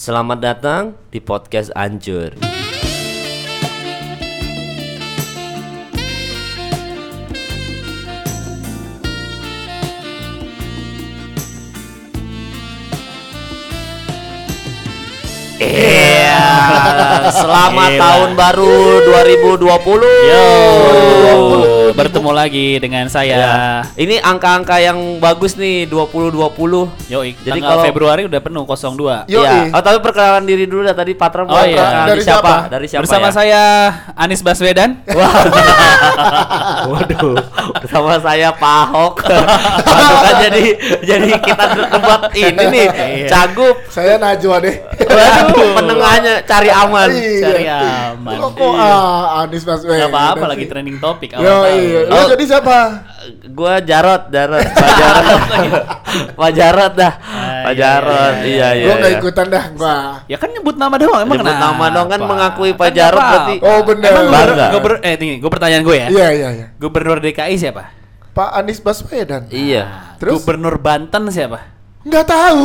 Selamat datang di podcast Anjur. Iya, selamat Gila. tahun baru 2020. Yo, bertemu lagi dengan saya. Ya. Ini angka-angka yang bagus nih 2020. Yo, Jadi jadi kalau- Februari udah penuh 02. Yo, Iya. eh. Oh, tapi perkenalan diri dulu dah tadi Patra Oh, iya. Dari siapa? siapa? Dari siapa Bersama ya? saya Anies Baswedan. Waduh, bersama saya Pak Ahok. Waduh, kan jadi jadi kita debat ini nih, Iya. cagup. Saya Najwa deh. Waduh, penengahnya cari aman. Iya. Cari aman. Kok kok ah, Anis Baswedan. Gak apa-apa lagi trending topik. Yo, iya. Lu Oh. jadi siapa? Gua Jarot, Jarot, Pak Jarot. Pak Jarot dah. Ah, Pak iya, Jarot. iya, Iya, iya. Gua nggak iya. ikutan dah, gua. Ya kan nyebut nama doang emang Nyebut nama dong kan mengakui Pak Kan nggak berarti. Oh, Bangga. gubernur, eh nih, gue pertanyaan gue ya. Iya, iya, iya. Gubernur DKI siapa? Pak Anies Baswedan. Iya. Terus? Gubernur Banten siapa? Nggak tahu.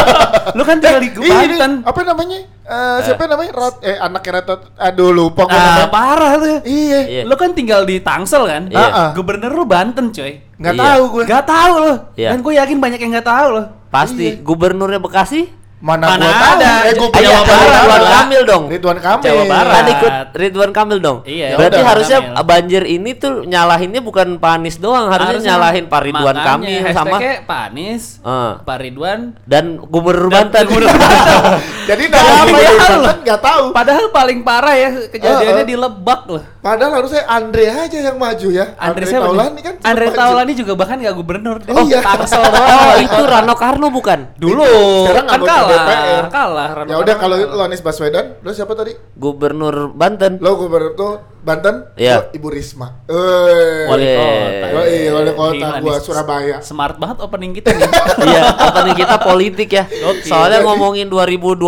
Lu kan tinggal di ini, Banten. apa namanya? Eh, siapa namanya? Rat, eh anaknya Ratot. Aduh, lupa gua Ah, namanya. parah lu ya. Iya. Iya. Lu kan tinggal di Tangsel kan? Iya. Ah, ah. Gubernur lu Banten, coy. Nggak Iya. tahu gue. Gak tahu loh. Iya. Dan gue yakin banyak yang gak tahu loh. Pasti gubernurnya Bekasi? Mana, Mana gua tahu? ada? Eh, gua Jawa punya Iya, Barat Ridwan. Kamil dong. Ridwan Kamil. Jawa Barat. Kan ikut Ridwan Kamil dong. Iya. Berarti Yaudah, harusnya Kamil. banjir ini tuh nyalahinnya bukan Pak Anies doang, harusnya, nyalahin Pak Ridwan Makanya Kamil sama Pak Anies, Eh. Pak Ridwan. dan Gubernur Banten. Gubernur Banten. Jadi Siapa nama ya Gubernur lu? Banten nggak tahu. Padahal paling parah ya kejadiannya Eh, eh. di Lebak loh. Padahal harusnya Andre aja yang maju ya. Andre, nih? Taulani kan. Andre. Taulani juga bahkan gak gubernur. Oh, iya. Tangsel doang. oh, itu. Rano Karno bukan? Dulu Sekarang kan kalah. DPR. Kalah. Ya udah kalau lu Anies Baswedan, lu siapa tadi? Gubernur Banten. Lo gubernur tuh Banten, Iya. Ibu Risma. Eh. wali Iya. kota. Oh iya, wali kota gua Surabaya. Smart banget opening kita nih. Iya, opening kita politik ya. Oke. Soalnya ngomongin 2020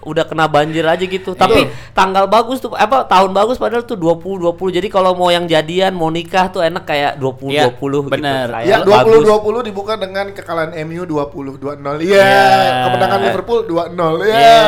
udah kena banjir aja gitu. Tapi tanggal bagus tuh apa tahun bagus padahal tuh 2020. Jadi kalau mau yang jadian, mau nikah tuh enak kayak 2020 Iya, gitu. bener. Kayak Ya, bagus. 2020 dibuka dengan kekalahan MU 20 2-0. Iya, Iya. kemenangan Liverpool 2-0. Iya. Iya.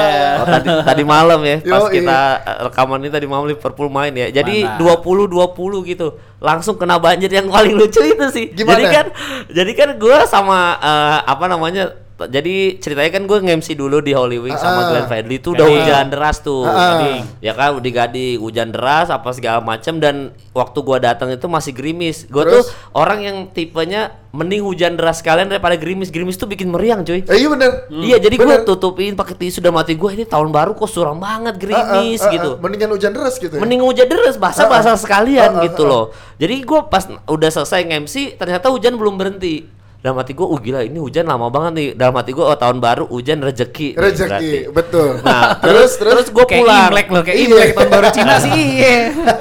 Oh, tadi tadi malam ya pas Yoi. kita eh, rekaman ini tadi malam Liverpool main ya. Jadi Mantap. 20 20 gitu. Langsung kena banjir yang paling lucu itu sih. Gimana? Jadi kan jadi kan gua sama eh, apa namanya jadi ceritanya kan gue nge-MC dulu di Holy Wings sama Ah. Glenn Fredly itu udah hujan deras tuh. Ah. Gading. Ya kan di Gading hujan deras apa segala macam dan waktu gua datang itu masih gerimis. Gua Terus? tuh orang yang tipenya mending hujan deras sekalian daripada gerimis. Gerimis tuh bikin meriang, cuy. Eh, iya bener. Iya, jadi gue tutupin pakai tisu sudah mati gue ini tahun baru kok suram banget gerimis Ah, ah, ah, gitu. ah. Mendingan hujan deras gitu ya. Mending hujan deras basah-basah Ah, ah. sekalian Ah, ah, gitu ah. loh. Jadi gue pas udah selesai nge-MC ternyata hujan belum berhenti. Dalam hati gue, oh gila ini hujan lama banget nih. Dalam hati gue, oh tahun baru hujan rezeki. nih. Rezeki, betul. Nah, terus terus terus gue Kayak pulang. Imlek loh, kayak Iya. Imlek tahun baru Cina sih. Iya.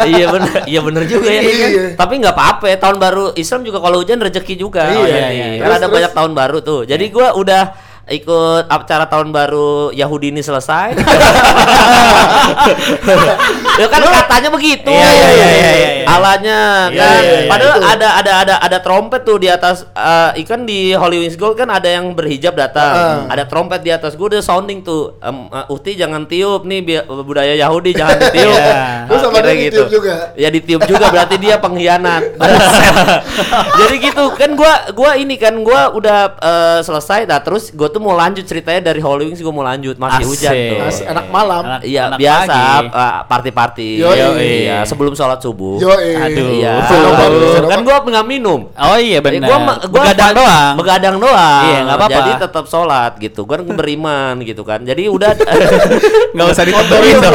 iya bener, iya bener juga ya. Iya. Tapi nggak apa-apa ya, tahun baru Islam juga kalau hujan rezeki juga. Iya, Oh, iya, jadi. iya. Kan Terus, ada terus? banyak tahun baru tuh. Jadi gua udah ikut acara tahun baru Yahudi ini selesai. ya kan katanya begitu. Iya, iya, iya, iya, iya. Alanya Iya, kan. iya, iya, Padahal ada ada ada ada trompet tuh di atas eh, ikan di Holy Wings Gold kan ada yang berhijab datang. Ah. Ada trompet di atas. Gue udah sounding tuh. Em, eh, Uhti jangan tiup nih bi- budaya Yahudi jangan ditiup. Iya. Terus sama Akhirnya dia ditiup juga? Ya ditiup juga berarti dia pengkhianat. Jadi gitu kan gua gua ini kan gua udah eh, selesai nah terus gua tuh mau lanjut ceritanya dari Holy Wings gua mau lanjut masih Asik. hujan tuh. Asik, anak malam. Anak- Iya anak biasa eh, party-party. Yoi. Iya sebelum sholat subuh. Yo, eh. Aduh. Iya. Senobat, Kan gua nggak minum. Oh iya benar. gua ma- gua Begadang doang. Begadang doang. Iya, nggak apa-apa. Jadi tetap sholat gitu. Gua kan beriman gitu kan. Jadi udah Nggak usah ditentuin dong.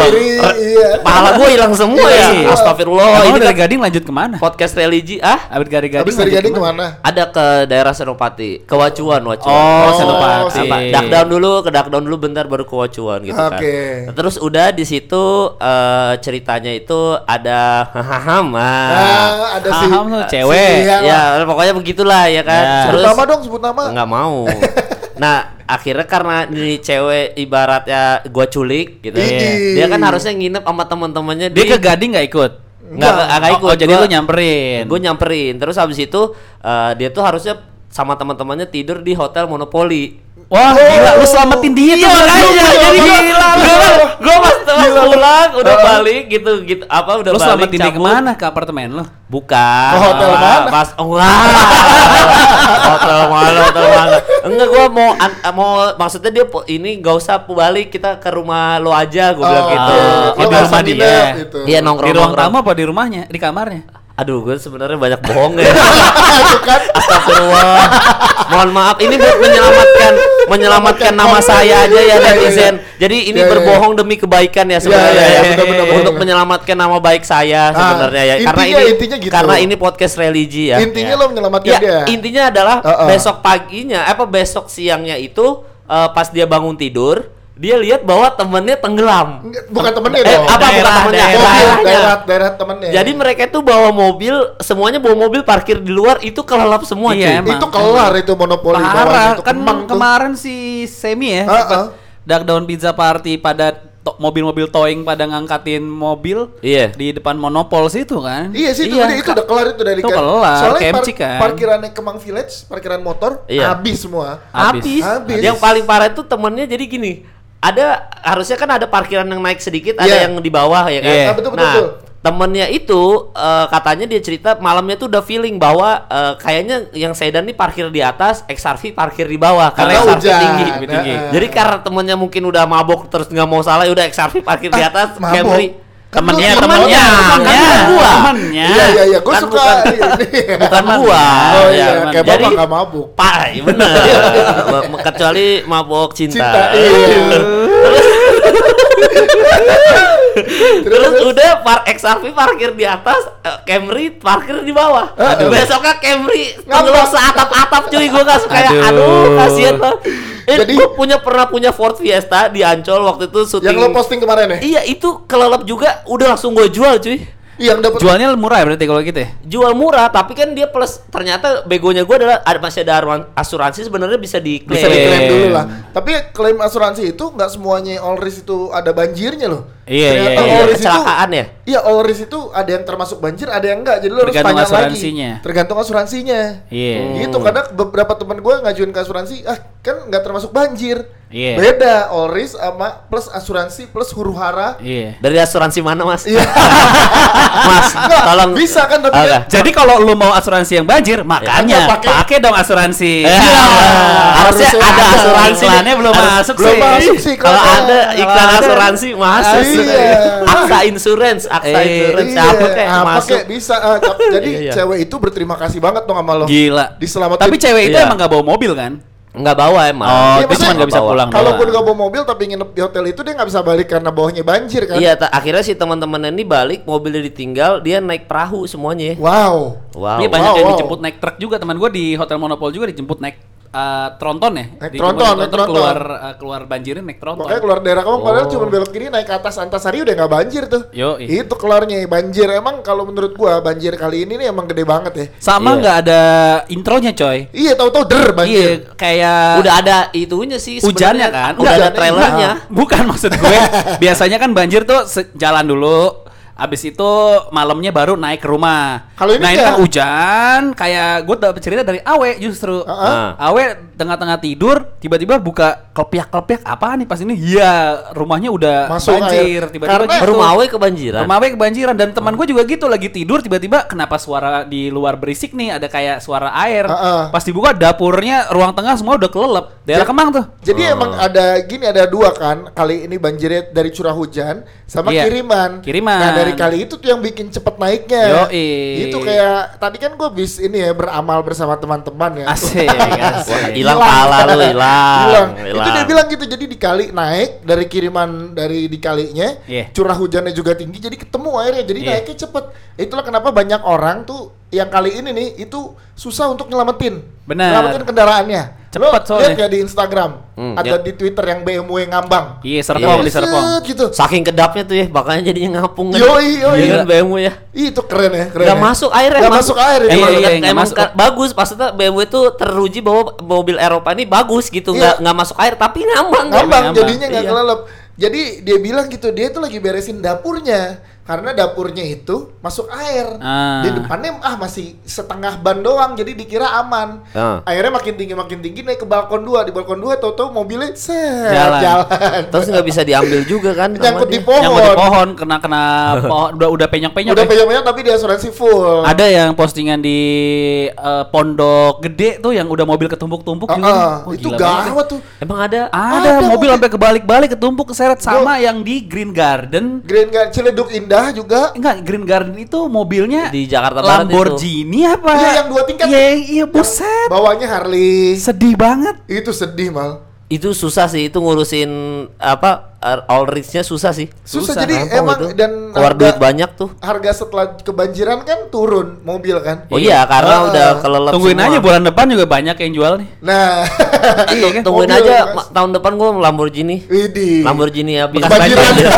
iya. pahala gua hilang semua ya. Iya. Astagfirullah. Ini dari kan Gading lanjut ke mana? podcast religi ah Abis dari Gading. Habis dari Gading ke mana? ada ke daerah Senopati ke Wacuan Wacuan Oh, Senopati. Apa Duckdown dulu ke Duckdown dulu bentar baru ke Wacuan gitu kan Oke. terus udah di situ eh, ceritanya itu ada haham Ah, ada si Aham tuh cewek. si lah. ya pokoknya begitulah ya kan Ya. Sebut terus nama dong, sebut nama. nggak mau nah akhirnya karena ini cewek ibaratnya gua culik gitu Ih. dia kan harusnya nginep sama teman-temannya Dia ke Gading nggak ikut? nggak nggak ikut oh, jadi Gua- lu nyamperin. gue nyamperin terus habis itu eh, dia tuh harusnya sama teman-temannya tidur di hotel monopoli Wah, gila lu selamatin dia Iya tuh. makanya jadi gila. gila gua gua pas pas pulang udah Heeh. balik gitu gitu apa udah Lu balik selamatin dia ke mana? Ke apartemen lu? Bukan. Ke hotel mana? Pas oh, hotel mana? Hotel mana? Enggak gua mau mau maksudnya dia ini gak usah balik kita ke rumah lo aja gua bilang Oh, gitu. Oh, di nggak rumah dia. gitu. Iya nongkrong Di ruang tamu apa di rumahnya? Di kamarnya? Aduh, gue sebenarnya banyak bohong ya. Kan Astagfirullah. Mohon maaf, ini buat menyelamatkan menyelamatkan nama saya aja ya Iya, iya, netizen. iya. Jadi ini berbohong demi kebaikan ya sebenarnya ya. benar, benar, benar, Untuk menyelamatkan nama baik saya Ah, sebenarnya ya. Karena ini intinya gitu. karena ini podcast religi ya. intinya Ya. lo menyelamatkan Ya, dia. intinya adalah besok paginya apa besok siangnya itu eh, pas dia bangun tidur, dia lihat bahwa temennya tenggelam. Enggak, bukan temennya Eh, dong. apa bukan Daerah, temennya? daerah. Mobil, Daerahnya. daerah, daerah temennya. Jadi mereka itu bawa mobil, semuanya bawa mobil parkir di luar itu kelelap semua Iya, cuy. emang. itu kelar itu monopoli Parah, itu kan Kemang tuh. kemarin si Semi ya, sempat ah. Dark Down Pizza Party pada to- mobil-mobil towing pada ngangkatin mobil Iya. di depan monopol situ kan. Iya sih itu, Iya, udah- itu Kak. udah kelar itu dari Itu kan. kelar, Soalnya KMC kan. parkirannya Kemang Village, parkiran motor Iya. habis semua. Habis. Habis. Habis. Yang paling parah itu temennya jadi gini. Ada harusnya kan ada parkiran yang naik sedikit, ada Iya. yang di bawah ya kan. Iya. Ah, betul, betul, nah, betul. temennya itu eh, katanya dia cerita malamnya tuh udah feeling bahwa eh, kayaknya yang sedan nih parkir di atas, XRV parkir di bawah karena Karena XRV hujan. tinggi. lebih tinggi. Nah, Jadi karena temennya mungkin udah mabok terus nggak mau salah, ya udah XRV parkir di Ah, atas, mabok. Camry. Temennya, temennya, temennya, gua. temennya. Iya iya iya, gue Kan suka bukan- ini. Bukan gua. Oh ya. iya, kayak Jadi bapak nggak mabuk. Pak, iya bener. Kecuali mabok cinta. Cinta, iya. Terus udah par XRV parkir di atas, eh, Camry parkir di bawah. Aduh. Besoknya Camry ngelos seatap-atap cuy, gua gak suka ya. Aduh. Aduh, kasihan banget. Eh, Jadi- gua punya pernah punya Ford Fiesta di Ancol waktu itu syuting. Yang lo posting kemarin ya? Iya, itu kelelep juga udah langsung gue jual cuy. Yang dapat Jualnya murah ya berarti kalau gitu ya? Jual murah, tapi kan dia plus ternyata begonya gue adalah ada masih ada asuransi sebenarnya bisa diklaim. bisa diklaim Iya. dulu lah. Tapi klaim asuransi itu nggak semuanya all risk itu ada banjirnya loh. Iya, Ternyata iya, all iya. risk itu- Kecelakaan ya? Iya, all risk itu ada yang termasuk banjir, ada yang enggak. Jadi lo harus Tergantung tanya asuransinya. lagi. Tergantung asuransinya. Iya. Gitu karena beberapa teman gue ngajuin ke asuransi, ah kan nggak termasuk banjir. Iya. Beda all risk sama plus asuransi plus huru hara. Iya. Dari asuransi mana mas? Iya. mas, Nggak, tolong. bisa kan tapi Oke. kan Jadi kalau lu mau asuransi yang banjir, makanya pakai- pakai dong asuransi. Eh, Iya. harusnya Harusnya ada ada. asuransi. Iklannya belum Harus- masuk belum sih. masuk sih Kalau ada iklan ada. asuransi masuk. Iya. Aksa Insurance, Aksa Eh, Insurance Iya, apa kayak apa masuk. kayak bisa. ah, cap- jadi iya. cewek itu berterima kasih banget dong sama lo. Gila. Diselamatin. Tapi cewek itu Iya. emang gak bawa mobil kan? Nggak bawa emang. Oh, Iya, dia cuma nggak bisa bawa. pulang Kalaupun doang. gak bawa mobil tapi nginep di hotel itu dia nggak bisa balik karena bawahnya banjir kan? Iya, ta- akhirnya si teman-temannya ini balik, mobilnya ditinggal, dia naik perahu semuanya. Wow. Wow. Ini banyak wow, yang wow. dijemput naik truk juga teman gue di hotel Monopol juga dijemput naik eh, tronton ya. Naik Dijemput tronton, naik tronton. keluar eh, keluar banjirnya naik tronton. Makanya keluar daerah kamu padahal Oh. cuma belok kiri naik ke atas Antasari udah nggak banjir tuh. Yoi. Itu kelarnya banjir emang kalau menurut gua banjir kali ini nih emang gede banget ya. Sama Iya. nggak ada intronya coy. Iya tahu-tahu der banjir. Iya, kayak Udah ada itunya sih hujannya kan? Udah ada Hujannya, trailernya. Nah, bukan maksud gue. biasanya kan banjir tuh jalan dulu. Abis itu malamnya baru naik ke rumah. Kalau ini nah ini kan hujan, kayak gue dapet cerita dari Awe justru. Heeh. Ah. Awe tengah-tengah tidur, tiba-tiba buka klepiak-klepiak apa nih pas ini? Iya, rumahnya udah Masuk banjir. Tiba-tiba Karena gitu. Rumah Awe kebanjiran. Rumah Awe kebanjiran dan teman gue juga gitu lagi tidur tiba-tiba kenapa suara di luar berisik nih ada kayak suara air. Heeh. Pas dibuka dapurnya ruang tengah semua udah kelelep. Daerah Ja- Kemang tuh. Jadi Oh. emang ada gini ada dua kan kali ini banjirnya dari curah hujan sama Iya. kiriman. Kiriman. Nah dari kali itu tuh yang bikin cepet naiknya. Yoi. Itu kayak tadi kan gue bis ini ya beramal bersama teman-teman ya. Asik, hilang pala lu, hilang. Itu dia bilang gitu. Jadi dikali naik dari kiriman dari dikalinya, Iya. curah hujannya juga tinggi, jadi ketemu airnya. Jadi Iya. naiknya cepet. Itulah kenapa banyak orang tuh yang kali ini nih itu susah untuk nyelamatin. Benar. Nyelamatin kendaraannya. Lo Cepet lihat soalnya. ya di Instagram, Hmm, ada ya. di Twitter yang BMW ngambang. Iya, Serpong di Set, Serpong. gitu. Saking kedapnya tuh ya, makanya jadinya ngapung kan. Yoi, yoi. Iya kan BMW ya. Ih, Itu keren ya, keren. Gak ya. masuk air Nggak emang. masuk air ya. Iya, Emang, iya, emang, nggak masuk. bagus maksudnya BMW itu teruji bahwa mobil Eropa ini bagus gitu, Iya. nggak nggak masuk air tapi ngambang. ngambang ngambang. jadinya nggak Iya. kelelep. Jadi dia bilang gitu, dia tuh lagi beresin dapurnya. Karena dapurnya itu masuk air. Ah. Di depannya ah masih setengah ban doang, jadi dikira aman. Ah. Akhirnya makin tinggi makin tinggi naik ke balkon dua. Di balkon dua tahu-tahu mobilnya set, Jalan. jalan. Terus nggak bisa diambil juga kan? nyangkut di pohon. Yang di pohon kena kena pohon udah udah penyok-penyok. Udah ya. penyok-penyok tapi di asuransi full. Ada yang postingan di eh, pondok gede tuh yang udah mobil ketumpuk-tumpuk Ah, juga. ah. Oh, itu gila banget. gawat tuh. Emang ada? Ada, Ada mobil mobil. sampai kebalik-balik ketumpuk keseret sama yang di Green Garden. Green Garden Ciledug Indah juga. Enggak, Green Garden itu mobilnya Di Jakarta Barat Lamborghini apa? Iya, yang dua tingkat. Iya, iya, buset. Bawahnya Harley. Sedih banget. Itu sedih mal. Itu susah sih itu ngurusin apa all reach-nya susah sih. Susah, Susah, jadi emang itu. dan keluar harga- duit banyak tuh. Harga setelah kebanjiran kan turun mobil kan. Oh iya, karena Ah. udah kelelep Tungguin semua. aja bulan depan juga banyak yang jual nih. Nah, Tuh, kan? Tungguin Mobil, aja Mas. ma- tahun depan gua Lamborghini. Widih. Lamborghini habis Kebanjiran. banjir.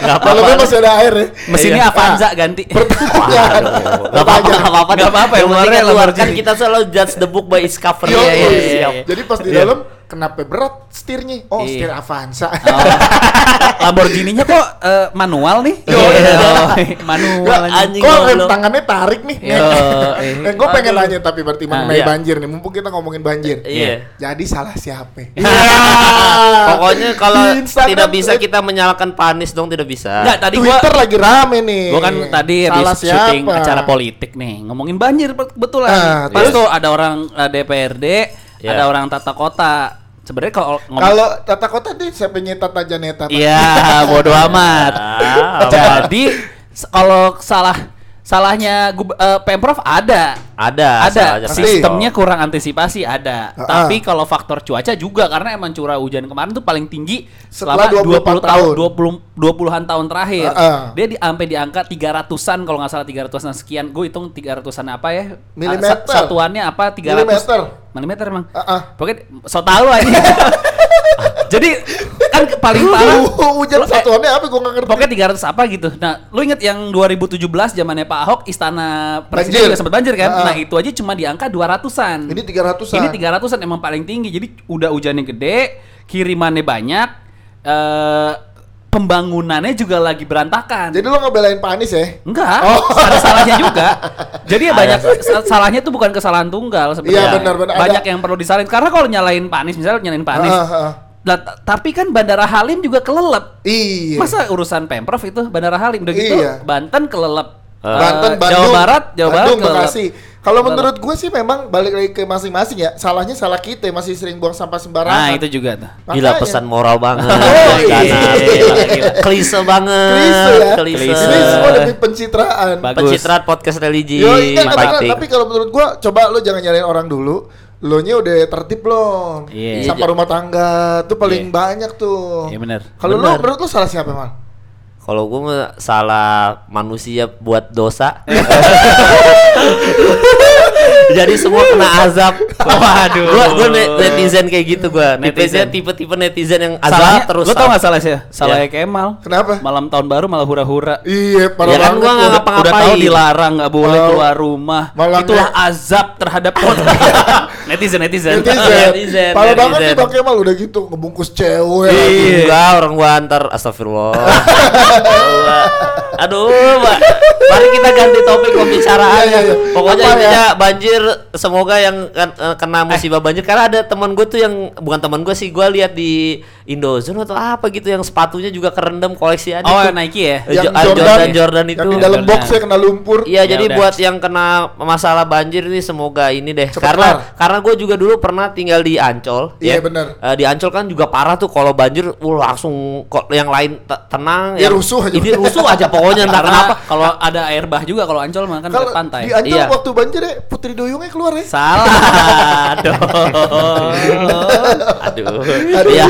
Nggak Kalau apa-apa. masih ada air ya. Mesinnya Iya. Avanza ganti. Pertanyaan. Gak apa-apa, gak apa-apa. Nggak apa-apa, yang luarnya kan kita selalu judge the book by its cover. Iya, iya, iya. siap. Jadi pas di Iya. dalam kenapa berat setirnya? Oh, Iya. setir Avanza. Oh. Lamborghini-nya kok eh, manual nih? Yo, Iya, iya. manual Nggak, aja. anjing Kok tangannya tarik nih? Yo, eh. Eh, gue pengen nanya tapi berarti Ah, mengenai iya. banjir nih. Mumpung kita ngomongin banjir. Iya. Jadi salah siapa? Pokoknya kalau tidak bisa tuh- kita menyalahkan Panis dong tidak bisa. Enggak, tadi gua Twitter lagi rame nih. Gua kan tadi Salah habis syuting siapa? acara politik nih, ngomongin banjir bet- betulan. Ah, Pas terus? tuh ada orang eh, DPRD, Iya. ada orang tata kota. Sebenarnya kalau ngomong Kalau tata kota nih siapa Tata Janeta? Iya, bodo amat. Ah, Jadi kalau salah salahnya eh, Pemprov ada. Ada, Ada. Sistemnya kurang antisipasi ada. Ah, Tapi ah. kalau faktor cuaca juga karena emang curah hujan kemarin tuh paling tinggi Setelah selama 24 20 tahun, tahun. 20 20-an tahun terakhir. Ah, ah. Dia di sampai di angka 300-an kalau nggak salah 300-an sekian. Gue hitung 300-an apa ya? Milimeter. Sa- Satuannya apa? 300 Milimeter. Milimeter emang. Ah, ah. Pokoknya so tau aja. Jadi kan paling parah Hujan eh, satuannya apa? Gue nggak ngerti. Pokoknya 300 apa gitu. Nah, lu inget yang 2017 zamannya Pak Ahok istana presiden Banjir. juga sempat banjir kan? Ah, ah. Nah, itu aja cuma di angka 200-an. Ini 300-an. Ini 300-an emang paling tinggi. Jadi udah hujannya gede, kirimannya banyak, eh pembangunannya juga lagi berantakan. Jadi lo ngebelain Pak Anies ya? Enggak, Oh. ada salahnya juga. Jadi ya banyak sa- salahnya tuh bukan kesalahan tunggal sebenarnya. Iya, benar, benar. Banyak Ada- yang perlu disalahin karena kalau nyalain Pak Anies misalnya nyalain Pak Anies. Ah, ah, ah. lah, t- tapi kan Bandara Halim juga kelelep. Iya. Masa urusan Pemprov itu Bandara Halim udah gitu Iya. Banten kelelep. Eh, Banten, Bandung, Jawa Barat, Jawa Barat Bandung, kelelep. Bekasi. Kalau menurut gue sih memang balik lagi ke masing-masing ya. Salahnya salah kita masih sering buang sampah sembarangan. Nah, itu juga tuh. Gila Makanya. pesan moral banget. Oh, iya. gila, gila. Klise banget. Klise ya. Klise. Klise. Ini semua demi pencitraan. Bagus. Pencitraan podcast religi. Yo, iya, fighting. tapi kalau menurut gua coba lo jangan nyalain orang dulu. Lo nya udah tertib belum? Iya. Sampah rumah tangga tuh paling Iya. banyak tuh. Iya, bener. Kalau lo menurut lo salah siapa, Mal? Kalau gue salah manusia buat dosa. Jadi semua kena azab. Waduh. Gua gua ne- netizen kayak gitu gua. Netizen. Netizen tipe-tipe netizen yang azab Salahnya, terus. Lu tau gak salah sih? Salahnya Iya. Kemal. Kenapa? Malam tahun baru malah hura-hura. Iya, parah Ya kan banget gua tuh. nggak Udah, ngapa-ngapain. udah tahu dilarang nggak boleh Oh. keluar rumah. Malamnya- Itulah azab terhadap netizen netizen. Netizen. Netizen, Parah banget netizen. nih Bang Kemal udah gitu ngebungkus cewek. Iya. Enggak, orang gua antar astagfirullah. Aduh, Mbak. Mari kita ganti topik pembicaraan. Iya, iya. Pokoknya Apa ya? intinya banjir semoga yang kan- eh, kena musibah banjir karena ada teman gue tuh yang bukan teman gue sih, gua lihat di Indozone atau apa gitu yang sepatunya juga kerendam koleksiannya. Oh, tuh. Nike ya? Eh, Yang ah, Jordan, Jordan Jordan itu. Yang di dalam Jordan. boxnya kena lumpur. Iya, Ya jadi udah. buat yang kena masalah banjir ini semoga ini deh. Cepet karena karena gue juga dulu pernah tinggal di Ancol. Iya, ya. bener. Eh, di Ancol kan juga parah tuh kalau banjir, uh, langsung kok yang lain te- tenang. Ya, yang rusuh aja. Ini rusuh aja pokoknya entah Karena kenapa. kalau ada air bah juga kalau Ancol mah kan Kalau dekat pantai. di Ancol Iya. waktu banjir ya Putri Duyungnya keluar ya. Salah dong. Aduh. Aduh. Iya,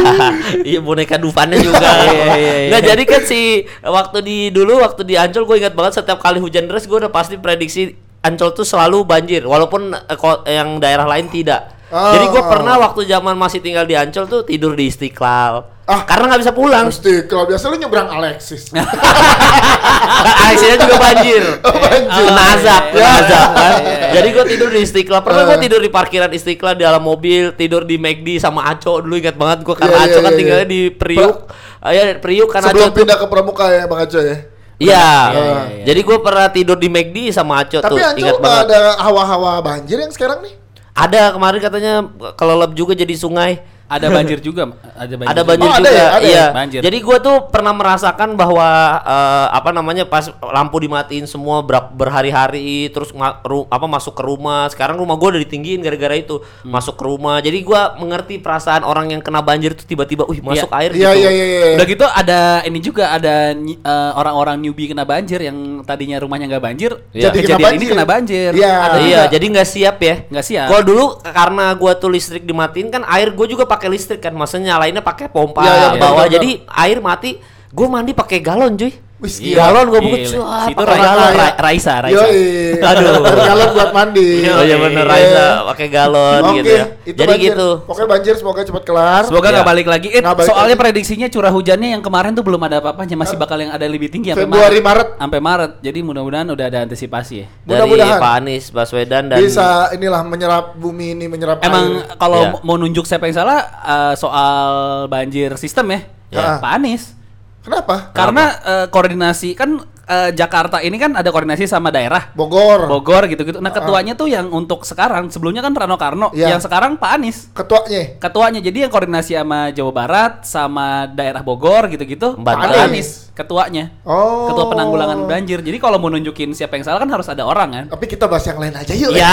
iya boneka Dufannya juga. Iya, iya, iya. Nggak, jadi kan si waktu di dulu waktu di Ancol gue ingat banget setiap kali hujan deras gue udah pasti prediksi Ancol tuh selalu banjir walaupun eh, ko- yang daerah lain tidak. Oh. Jadi gue pernah waktu zaman masih tinggal di Ancol tuh tidur di Istiqlal. Ah. Karena nggak bisa pulang. Pasti kalau biasa lu nyebrang Alexis. Alexia juga banjir. Oh, banjir. Kena azab, kena Ya. azab kan. Iya, iya. Jadi gue tidur di Istiqlal. Pernah gue Eh. tidur di parkiran Istiqlal di dalam mobil, tidur di McD sama Aco dulu ingat banget gue karena Iya, Aco iya, kan iya, tinggalnya iya. di Priuk. Ah, ya Priuk kan Aco Sebelum tuh pindah ke Pramuka ya Bang Aco ya. Iya. iya, iya. Jadi gue pernah tidur di McD sama Aco Tapi tuh. Ancol Ingat nggak banget. ada hawa-hawa banjir yang sekarang nih? Ada kemarin katanya kelelep juga jadi sungai. Ada banjir juga, ada banjir. Ada juga. banjir Oh, ada juga. ya? Ada ya? iya. Banjir. Jadi gua tuh pernah merasakan bahwa eh, apa namanya pas lampu dimatiin semua ber- berhari-hari terus ma- ru- apa masuk ke rumah. Sekarang rumah gua udah ditinggiin gara-gara itu. Hmm. Masuk ke rumah. Jadi gua mengerti perasaan orang yang kena banjir tuh tiba-tiba, "Wih, masuk air Iya gitu." iya iya. iya. Udah gitu ada ini juga ada eh, orang-orang newbie kena banjir yang tadinya rumahnya nggak banjir, Iya. Jadi kena kejadian ini banjir. kena banjir. Iya. Ada iya, juga. jadi nggak siap ya. Nggak siap. Kalau dulu karena gua tuh listrik dimatiin kan air gua juga pakai listrik kan, maksudnya nyalainnya pakai pompa Iya, iya, betul, bawah. betul, Jadi air mati, gua mandi pakai galon, cuy. Wis, Iya. Galon gua buka Gile. cuy. Situ pakai Ra- galon. Ra- Raisa, Raisa. Yoi. Aduh. Galon buat mandi. Oh iya bener Iya. Raisa pakai galon Oke, gitu ya. itu Jadi banjir. gitu. Pokoknya banjir semoga cepat kelar. Semoga nggak Iya. balik lagi. Eh, balik soalnya lagi. prediksinya curah hujannya yang kemarin tuh belum ada apa-apanya, masih bakal yang ada lebih tinggi sampai Februari, Maret. Sampai Maret. Jadi mudah-mudahan udah ada antisipasi ya. Dari Mudah-mudahan. Pak Anies Baswedan dan Bisa inilah menyerap bumi ini menyerap Emang air. kalau Iya. mau nunjuk siapa yang salah eh, soal banjir sistem ya, Ya. Pak Anies. Kenapa? Karena eh, koordinasi kan eh, Jakarta ini kan ada koordinasi sama daerah. Bogor. Bogor gitu-gitu. Nah, ketuanya tuh yang untuk sekarang, sebelumnya kan Rano Karno, Iya. yang sekarang Pak Anies. Ketuanya. Ketuanya jadi yang koordinasi sama Jawa Barat, sama daerah Bogor gitu-gitu. Pak Anies ketuanya. Oh. Ketua penanggulangan banjir. Jadi kalau mau nunjukin siapa yang salah kan harus ada orang kan. Tapi kita bahas yang lain aja yuk. Iya.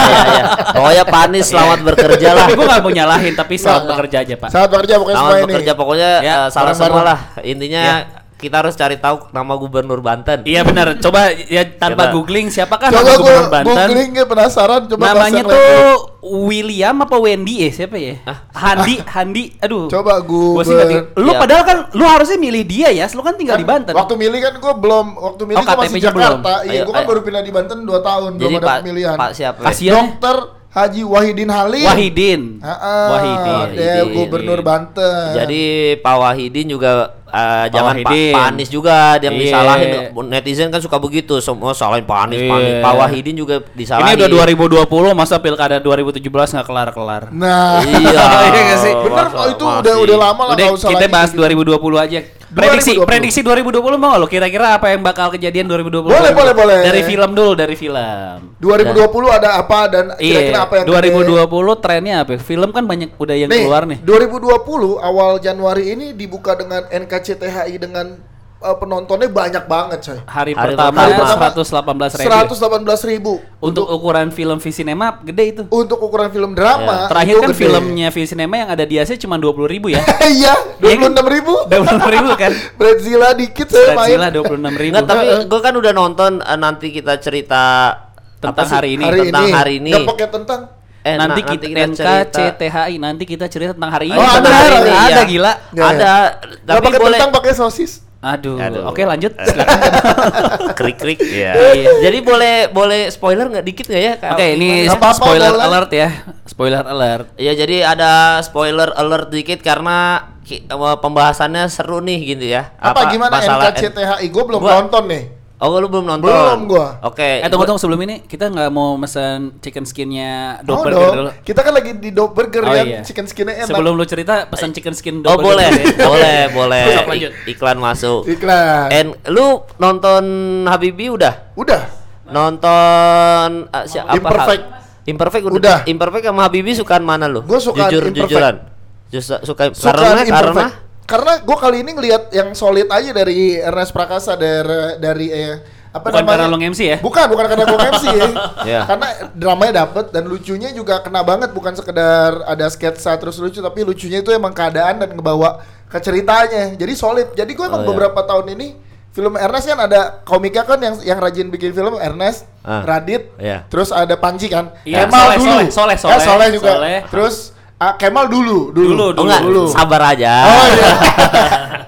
Iya, iya. Pokoknya Pak Anies selamat bekerja lah. Tapi gue gak mau nyalahin, tapi selamat bekerja aja Pak. Selamat bekerja pokoknya Selamat semua ini. bekerja pokoknya Ya, eh, salah semua lah. Intinya kita harus cari tahu nama gubernur Banten. Iya benar. Coba ya tanpa Kita- googling siapakah Coba nama gue gubernur Banten? googling ya penasaran coba Namanya tuh William apa Wendy ya siapa ya? Ah. Handi, Handi. Aduh. Coba ting- Lu Iya. padahal kan lu harusnya milih dia ya. Lu kan tinggal Kan di Banten. Waktu milih kan gue belum, waktu milih Oh, gue masih KTP-nya belum. Jakarta. Iya, gue kan ayo. baru pindah di Banten 2 tahun, Jadi belum ada pemilihan. Pak siapa? Kasian. Dokter Haji Wahidin Halim. Wahidin. Ah, Wahidin. Dia Wahidin. gubernur Banten. Jadi Pak Wahidin juga eh, jangan Pak, Wahidin. Pak Anies juga yang Iya. disalahin. Netizen kan suka begitu, semua salahin Pak Anies, Pak Anies. Iya. Pak Wahidin juga Ini disalahin. udah 2020 masa pilkada 2017 nggak kelar-kelar. Nah, Iya. Iya nggak sih? bener itu masih. udah udah lama lah Udah kita bahas gitu. 2020 aja. Prediksi 2020. prediksi 2020 mau lo kira-kira apa yang bakal kejadian 2020? Boleh, boleh, boleh. Dari film dulu, dari film. 2020 ada apa dan kira-kira Iya, apa yang 2020 trennya apa? Film kan banyak udah yang nih, keluar nih. 2020 awal Januari ini dibuka dengan NKCTHI dengan uh, penontonnya banyak banget coy. Hari, Hari pertama, pertama, 118 ribu. 118 ribu Untuk ukuran film Visinema gede itu. untuk ukuran film drama. Terakhir itu kan gede. filmnya Visinema yang ada di Asia cuma 20 ribu ya. Iya, 26 ribu. 26 ribu kan. Bradzilla dikit saya main. Godzilla 26 ribu. Enggak, tapi gue kan udah nonton eh, nanti kita cerita Tentang sih? hari ini. Hari tentang ini. hari ini. Nggak pakai tentang. Eh, nanti na- kita, cerita. NKCTHI nanti kita cerita tentang hari ini. Oh, ada, hari ada, ini. iya. ada gila. Nggak, Ada, Nggak tapi pakai boleh tentang pakai sosis. Aduh. Aduh. Oke lanjut. Silakan. krik krik ya. Iya. Jadi boleh boleh spoiler nggak dikit nggak ya? Oke, ini Nggak apa-apa, spoiler boleh. alert ya. Spoiler alert. Ya jadi ada spoiler alert dikit karena eh, pembahasannya seru nih gitu ya. Apa, gimana masalah- NKCTHI? Gue belum Gua- nonton nih. Oh lu belum nonton? Belum gua. Oke. Eh tunggu tunggu sebelum ini kita nggak mau mesen chicken skinnya Mau Dober dong. dulu. Kita kan lagi di Dog Burger Oh ya, iya. chicken skinnya enak. Sebelum lu cerita pesan chicken skin Oh Dober boleh, ya. boleh, boleh. Ik- iklan masuk. Iklan. And lu nonton Habibi udah? Udah. Nonton uh, si- apa? Imperfect. Imperfect udah. Udah. Imperfect sama Habibi sukaan mana lu? Gua sukaan Jujur Imperfect. jujuran. Just, suka, Suka karena karena imperfect. Karena gue kali ini ngelihat yang solid aja dari Ernest Prakasa dari dari eh, apa Bukan namanya? karena lo MC ya? Bukan, bukan karena gue MC ya. Iya. Karena dramanya dapet dan lucunya juga kena banget bukan sekedar ada sketsa terus lucu tapi lucunya itu emang keadaan dan ngebawa ke ceritanya. Jadi solid. Jadi gue emang Oh, iya. beberapa tahun ini film Ernest kan ada komiknya kan yang yang rajin bikin film Ernest, Ah. Radit, Iya. terus ada Panji kan. Iya, Kemal Soleh, dulu. Soleh, Soleh, Eh, Soleh, Soleh juga. Soleh. Terus ah, Kemal dulu, dulu. Dulu, Oh enggak, dulu. sabar aja. Oh iya.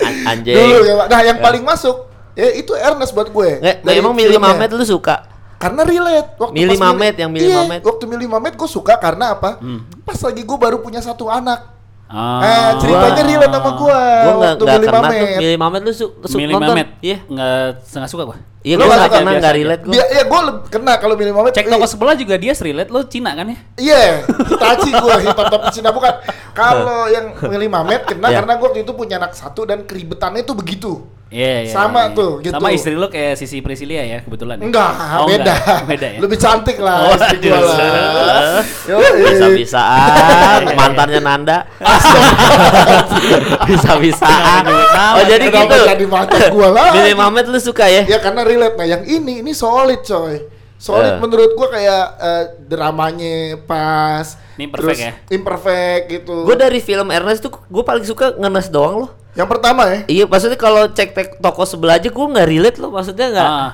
An- Anjing. Dulu ya. Nah, yang paling masuk ya itu Ernest buat gue. Nggak, Dari emang Mili filmnya. Mamet lu suka? Karena relate. Waktu Mili Mamet, yang Mili Iya, Mamet. Waktu Mili Mamet gue suka karena apa? Pas lagi gue baru punya satu anak. Ah. Eh, ceritanya relate sama gue. Gua enggak enggak Mili kena tuh. Mili Mamet lu su su Milih nonton? Mamet. Iya. Nggak setengah suka gua. Iya, Lu gua nggak enggak suka? kena, enggak relate gua. Dia, ya gue kena kalau Mili Mamet. Cek toko sebelah juga dia relate lo Cina kan ya? Iya, Hitachi gue, hip hop Cina bukan. Kalau yang Mili Mamet kena Iya. karena gue waktu itu punya anak satu dan keribetannya itu begitu. Iya, iya, Sama iya. tuh, gitu. Sama istri lu kayak Sisi Prisilia ya kebetulan. ya? Enggak, Oh, beda. enggak. Beda ya. Lebih cantik lah Oh, istri gua lah. Bisa-bisaan mantannya Nanda. Bisa-bisaan. Oh jadi gitu. jadi mantan gua lah? Billy Mamet lu suka ya? Ya karena relate. Nah yang ini, ini solid coy. Solid Eh. menurut gua kayak eh, dramanya pas. Ini imperfect terus ya? Imperfect gitu. Gue dari film Ernest tuh gue paling suka ngenes doang loh. Yang pertama ya. Iya, maksudnya kalau cek tek toko sebelah aja gue nggak relate loh, maksudnya nggak. Ah.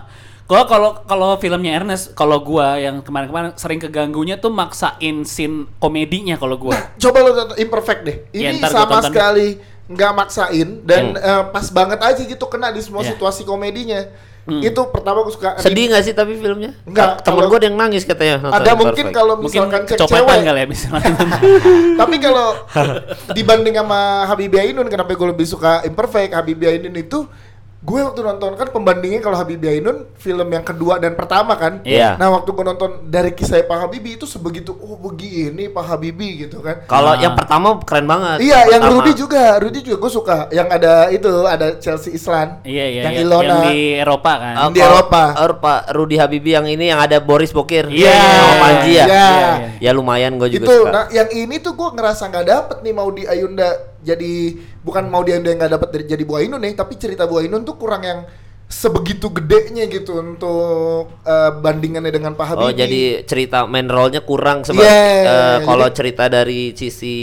Gua kalau kalau filmnya Ernest, kalau gua yang kemarin-kemarin sering keganggunya tuh maksain scene komedinya kalau gua. Coba lo tonton Imperfect deh. Iya, Ini ntar gua sama tonton. sekali nggak maksain dan Hmm. eh, pas banget aja gitu kena di semua Iya. situasi komedinya. Hmm. Itu pertama gue suka. Sedih nggak sih tapi filmnya? Nggak, Temen gue ada yang nangis katanya. nonton Ada mungkin kalau Mungkin misalkan cek kecopetan cewek. kali ya misalnya. Tapi kalau dibanding sama Habibie Ainun kenapa gue lebih suka Imperfect Habibie Ainun itu gue waktu nonton kan pembandingnya kalau Habibie Ainun film yang kedua dan pertama kan Iya. nah waktu gue nonton dari kisah Pak Habibie itu sebegitu oh begini Pak Habibie gitu kan Kalau Ah. yang pertama keren banget. iya yang pertama. Rudy juga Rudy juga gue suka yang ada itu ada Chelsea Islan Iya iya. yang iya. Ilona Yang di Eropa kan. Ah, Di Eropa. Eropa Rudy Habibie yang ini yang ada Boris Bokir. Iya. Sama Panji ya. Iya. Iya, iya. Ya lumayan gue juga itu suka. nah yang ini tuh gue ngerasa nggak dapet nih mau di Ayunda jadi bukan mau di Ayunda yang nggak dapet dari jadi Bu Ainun nih tapi cerita Bu Ainun tuh kurang yang sebegitu gedenya gitu untuk eh, bandingannya dengan Pak Habibie Oh jadi cerita main role-nya kurang sebab Iya, eh, kalau jadi- cerita dari sisi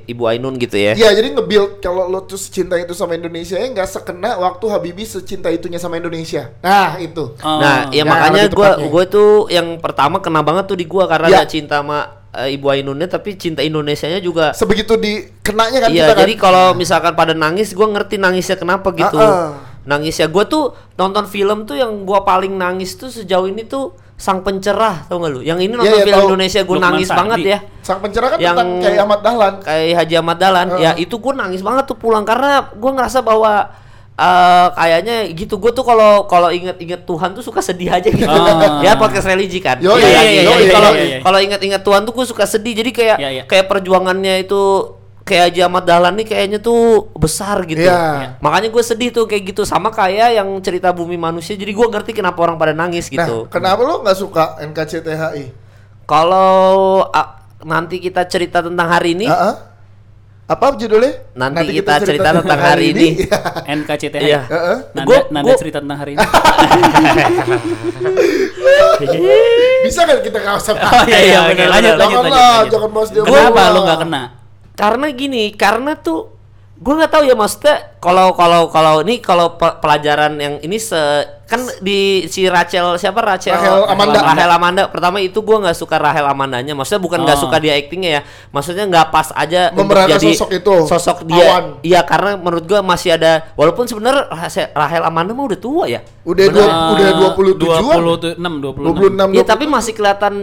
Ibu Ainun gitu ya. Iya jadi nge-build kalau lo tuh cinta itu sama Indonesia ya nggak sekena waktu Habibie secinta itunya sama Indonesia nah itu Oh. Nah, ya Ya, makanya gue tepatnya. gue tuh yang pertama kena banget tuh di gua karena ada cinta sama eh, Ibu Ainunnya tapi cinta Indonesianya juga. sebegitu di kenanya kan Iya, kita kan jadi kalau misalkan pada nangis gua ngerti nangisnya kenapa gitu. Ah, ah. Nangisnya gue tuh nonton film tuh yang gua paling nangis tuh sejauh ini tuh Sang Pencerah tau gak lu? Yang ini nonton Iya, iya, film tahu. Indonesia gue nangis Sardi. banget ya. sang pencerah kan Yang- tentang kayak Ahmad Dahlan Kayak Haji Ahmad Dahlan. Heeh. Ya itu gue nangis banget tuh pulang karena gua ngerasa bahwa eh kayaknya gitu gue tuh kalau kalau inget-inget Tuhan tuh suka sedih aja gitu. Ah. ya podcast religi kan. Yo, Iya, iya, iya, iya, iya. Kalau iya, iya. kalau inget-inget Tuhan tuh gue suka sedih. Jadi kayak Iya, iya. kayak perjuangannya itu kayak Ahmad Dahlan nih kayaknya tuh besar gitu. Iya. Makanya gue sedih tuh kayak gitu sama kayak yang cerita bumi manusia. Jadi gue ngerti kenapa orang pada nangis gitu. nah kenapa lo nggak suka NKCTHI Kalau ah, nanti kita cerita tentang hari ini, Ah, ah. Apa judulnya Nanti kita cerita tentang hari ini. NKCTH. Iya. Heeh. Nanda, Gua- Nanda gua- cerita tentang hari ini. bisa kan kita usah Oh iya iya Oke, oke lanjut, lanjut lanjut jangan lanjut. lah lanjut. jangan bahas dia Kenapa mulu lu lah. nggak kena? karena gini karena tuh gue nggak tahu ya maksudnya kalau kalau kalau ini kalau pe- pelajaran yang ini se kan di si Rachel siapa? Rachel Rahel Amanda. Rahel Amanda. Pertama itu gue nggak suka Rahel Amandanya. Maksudnya bukan nggak Oh. suka dia actingnya ya. Maksudnya nggak pas aja untuk Memerankan jadi sosok itu, sosok dia. Iya karena menurut gue masih ada walaupun sebenarnya Rahel- Amanda mah udah tua ya. Udah dua udah 27 27 26 Iya tapi masih kelihatan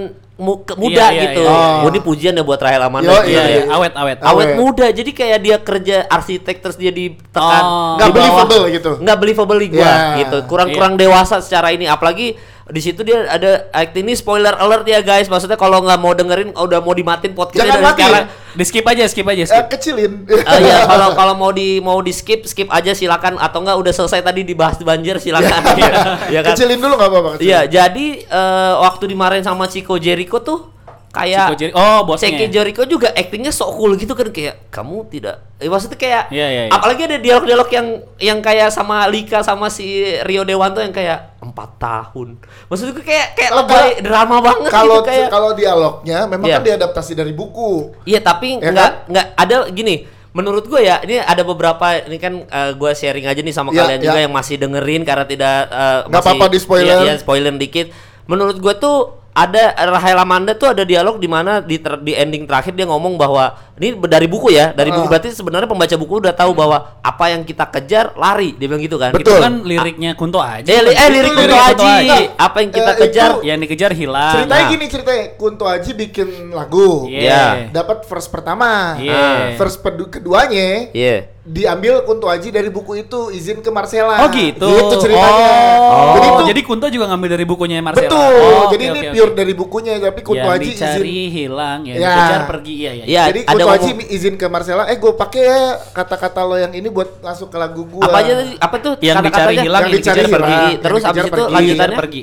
muda Iya, iya, gitu. iya. Oh, ini pujian ya buat Rahel Amanda. Yo, gitu iya, ya. iya. awet awet. Awet Awet. muda, jadi kayak dia kerja arsitek terus dia ditekan Oh. Nggak believable gitu. Nggak believable di gua Iya. gitu. Kurang-kurang dewasa secara ini apalagi di situ dia ada ini spoiler alert ya guys. Maksudnya kalau nggak mau dengerin udah mau dimatin podcastnya Jangan dari matiin. sekarang. Di skip aja, skip aja, eh, skip. kecilin Ah, iya, kalau kalau mau di mau di skip skip aja silakan atau enggak udah selesai tadi dibahas banjir silakan. Iya kan? kecilin dulu nggak apa-apa. Iya, jadi eh, waktu dimarahin sama Chico Jericho tuh kayak Chico Jericho- oh, bosnya. Chico Jericho juga actingnya sok cool gitu kan kayak kamu tidak eh, maksudnya kayak Iya, iya, iya. apalagi ada dialog-dialog yang yang kayak sama Lika sama si Rio Dewanto yang kayak empat tahun maksudnya kayak kayak lebay drama banget kalau gitu kayak kalau dialognya memang Iya. kan diadaptasi dari buku Iya tapi Ya nggak nggak ada gini. Menurut gue ya ini ada beberapa ini kan eh, gue sharing aja nih sama Ya, kalian juga ya. yang masih dengerin karena tidak eh, Nggak apa-apa di-spoiler. Iya, iya, spoiler dikit. Menurut gue tuh ada Rahel Amanda tuh ada dialog di mana di ter- di ending terakhir dia ngomong bahwa ini dari buku ya dari buku Ah. berarti sebenarnya pembaca buku udah tahu bahwa apa yang kita kejar lari dia bilang gitu kan. Betul. Itu kan liriknya Kunto Aji. Eh, li- eh lirik Kunto lirik Aji. Kunto Aji. Apa yang kita Eh, kejar? itu- Yang dikejar hilang. ceritanya nah. gini ceritanya Kunto Aji bikin lagu Iya. Iya. dapat verse pertama Iya. verse pedu- keduanya Iya. Diambil Kunto Aji dari buku itu izin ke Marcella Oh gitu. gitu ceritanya Oh. jadi Jadi, itu jadi Kunto juga ngambil dari bukunya Marcella. betul Oh, jadi oke, ini oke, pure oke. dari bukunya tapi Kunto yang Aji dicari izin hilang, yang Ya. dikejar pergi. Iya, iya. Iya, Jadi ada Dia Kunto Aji ngomong- izin ke Marcella, eh gue pakai ya kata-kata lo yang ini buat masuk ke lagu gue. apa aja tadi? Apa tuh? Yang dicari hilang, Yang yang dicari dikejar hilang. pergi. Yang Terus abis itu pergi. lanjutannya? pergi.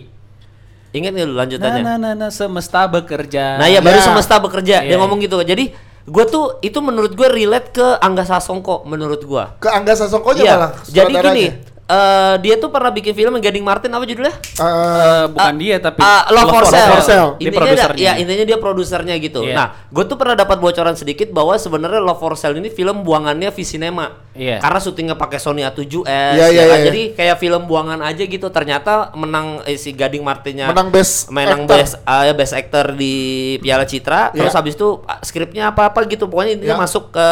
Ingat nggak lu Nah, lanjutannya? nah, nah, nah, semesta bekerja. Nah ya baru Ya. semesta bekerja dia Iya, ngomong gitu. Jadi gue tuh itu menurut gue relate ke Angga Sasongko menurut gue. Ke Angga Sasongko aja Iya. malah. Jadi gini, eh, dia tuh pernah bikin film Gading Martin apa judulnya? Eh, Eh, bukan Ah, dia tapi ah, Love for Sale. for Sale. Dia Intinya produsernya. ya intinya dia produsernya gitu. Iya. Nah, gue tuh pernah dapat bocoran sedikit bahwa sebenarnya Love for Sale ini film buangannya Visinema. Iya. Karena syutingnya pakai Sony A7S. Iya, ya iya, kan? iya. Jadi kayak film buangan aja gitu. Ternyata menang eh, si Gading Martinnya Menang best menang actor. best ya, best actor di Piala Citra. Terus Iya. habis itu ah, skripnya apa-apa gitu. Pokoknya intinya Iya. masuk ke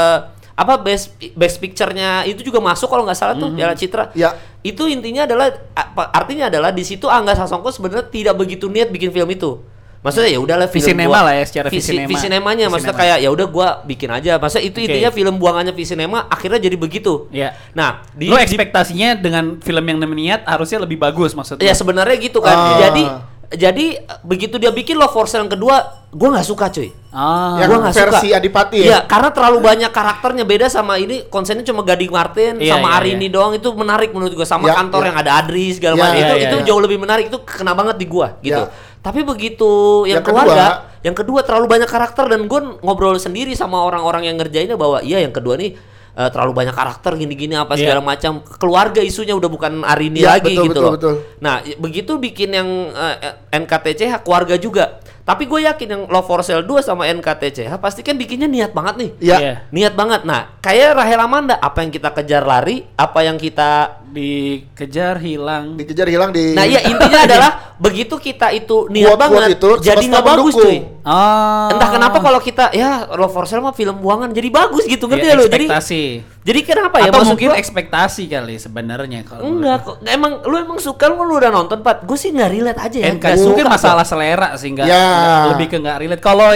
apa best best picture-nya itu juga masuk kalau nggak salah tuh Piala Citra. Iya. Itu intinya adalah apa- artinya adalah di situ Angga Sasongko sebenarnya tidak begitu niat bikin film itu. Maksudnya ya udahlah film Visinema gua- lah ya, secara visi, Visinema. Visinemanya maksudnya kayak ya udah gua bikin aja. Maksudnya itu Oke. intinya film buangannya Visinema akhirnya jadi begitu. Iya. Nah, di, Lo di- ekspektasinya dengan film yang niat harusnya lebih bagus maksudnya. Ya sebenarnya gitu kan. Ah. Jadi jadi begitu dia bikin Love for Sale yang kedua, gua nggak suka cuy. Ah. Yang Gua nggak versi suka. Adipati ya? Iya, karena terlalu banyak karakternya beda sama ini konsennya cuma Gading Martin Iya, sama iya, Arini iya. doang itu menarik menurut gua sama Iya, kantor iya. yang ada Adri segala Iya, macam iya, itu iya, itu iya. jauh lebih menarik itu kena banget di gua gitu. Iya. Tapi begitu yang, Yang keluarga, kedua- yang kedua terlalu banyak karakter dan gua ngobrol sendiri sama orang-orang yang ngerjainnya bahwa iya yang kedua nih eh, terlalu banyak karakter gini-gini apa Iya. segala macam keluarga isunya udah bukan Arini Iya, lagi betul, gitu betul, loh. betul. Nah, begitu bikin yang eh, NKTCH keluarga juga. Tapi gue yakin yang Love for Sale 2 sama NKTCH pasti kan bikinnya niat banget nih. Iya. Iya. Niat banget. Nah, kayak Rahel Amanda, apa yang kita kejar lari, apa yang kita dikejar hilang. Dikejar hilang di Nah, iya intinya adalah begitu kita itu niat Quote-quote banget itu jadi nggak bagus cuy. Ah. Entah kenapa kalau kita ya Love for Sale mah film buangan jadi bagus gitu ngerti Ya, ya lo. Jadi ekspektasi. Jadi kenapa ya Atau maksud mungkin gua- ekspektasi kali sebenarnya kalau Enggak kok. Emang lu emang suka lu lu udah nonton, Pat. Gue sih nggak relate aja ya. NK Nggak mungkin suka masalah selera sih nggak Ya. nggak- lebih ke nggak relate. Kalau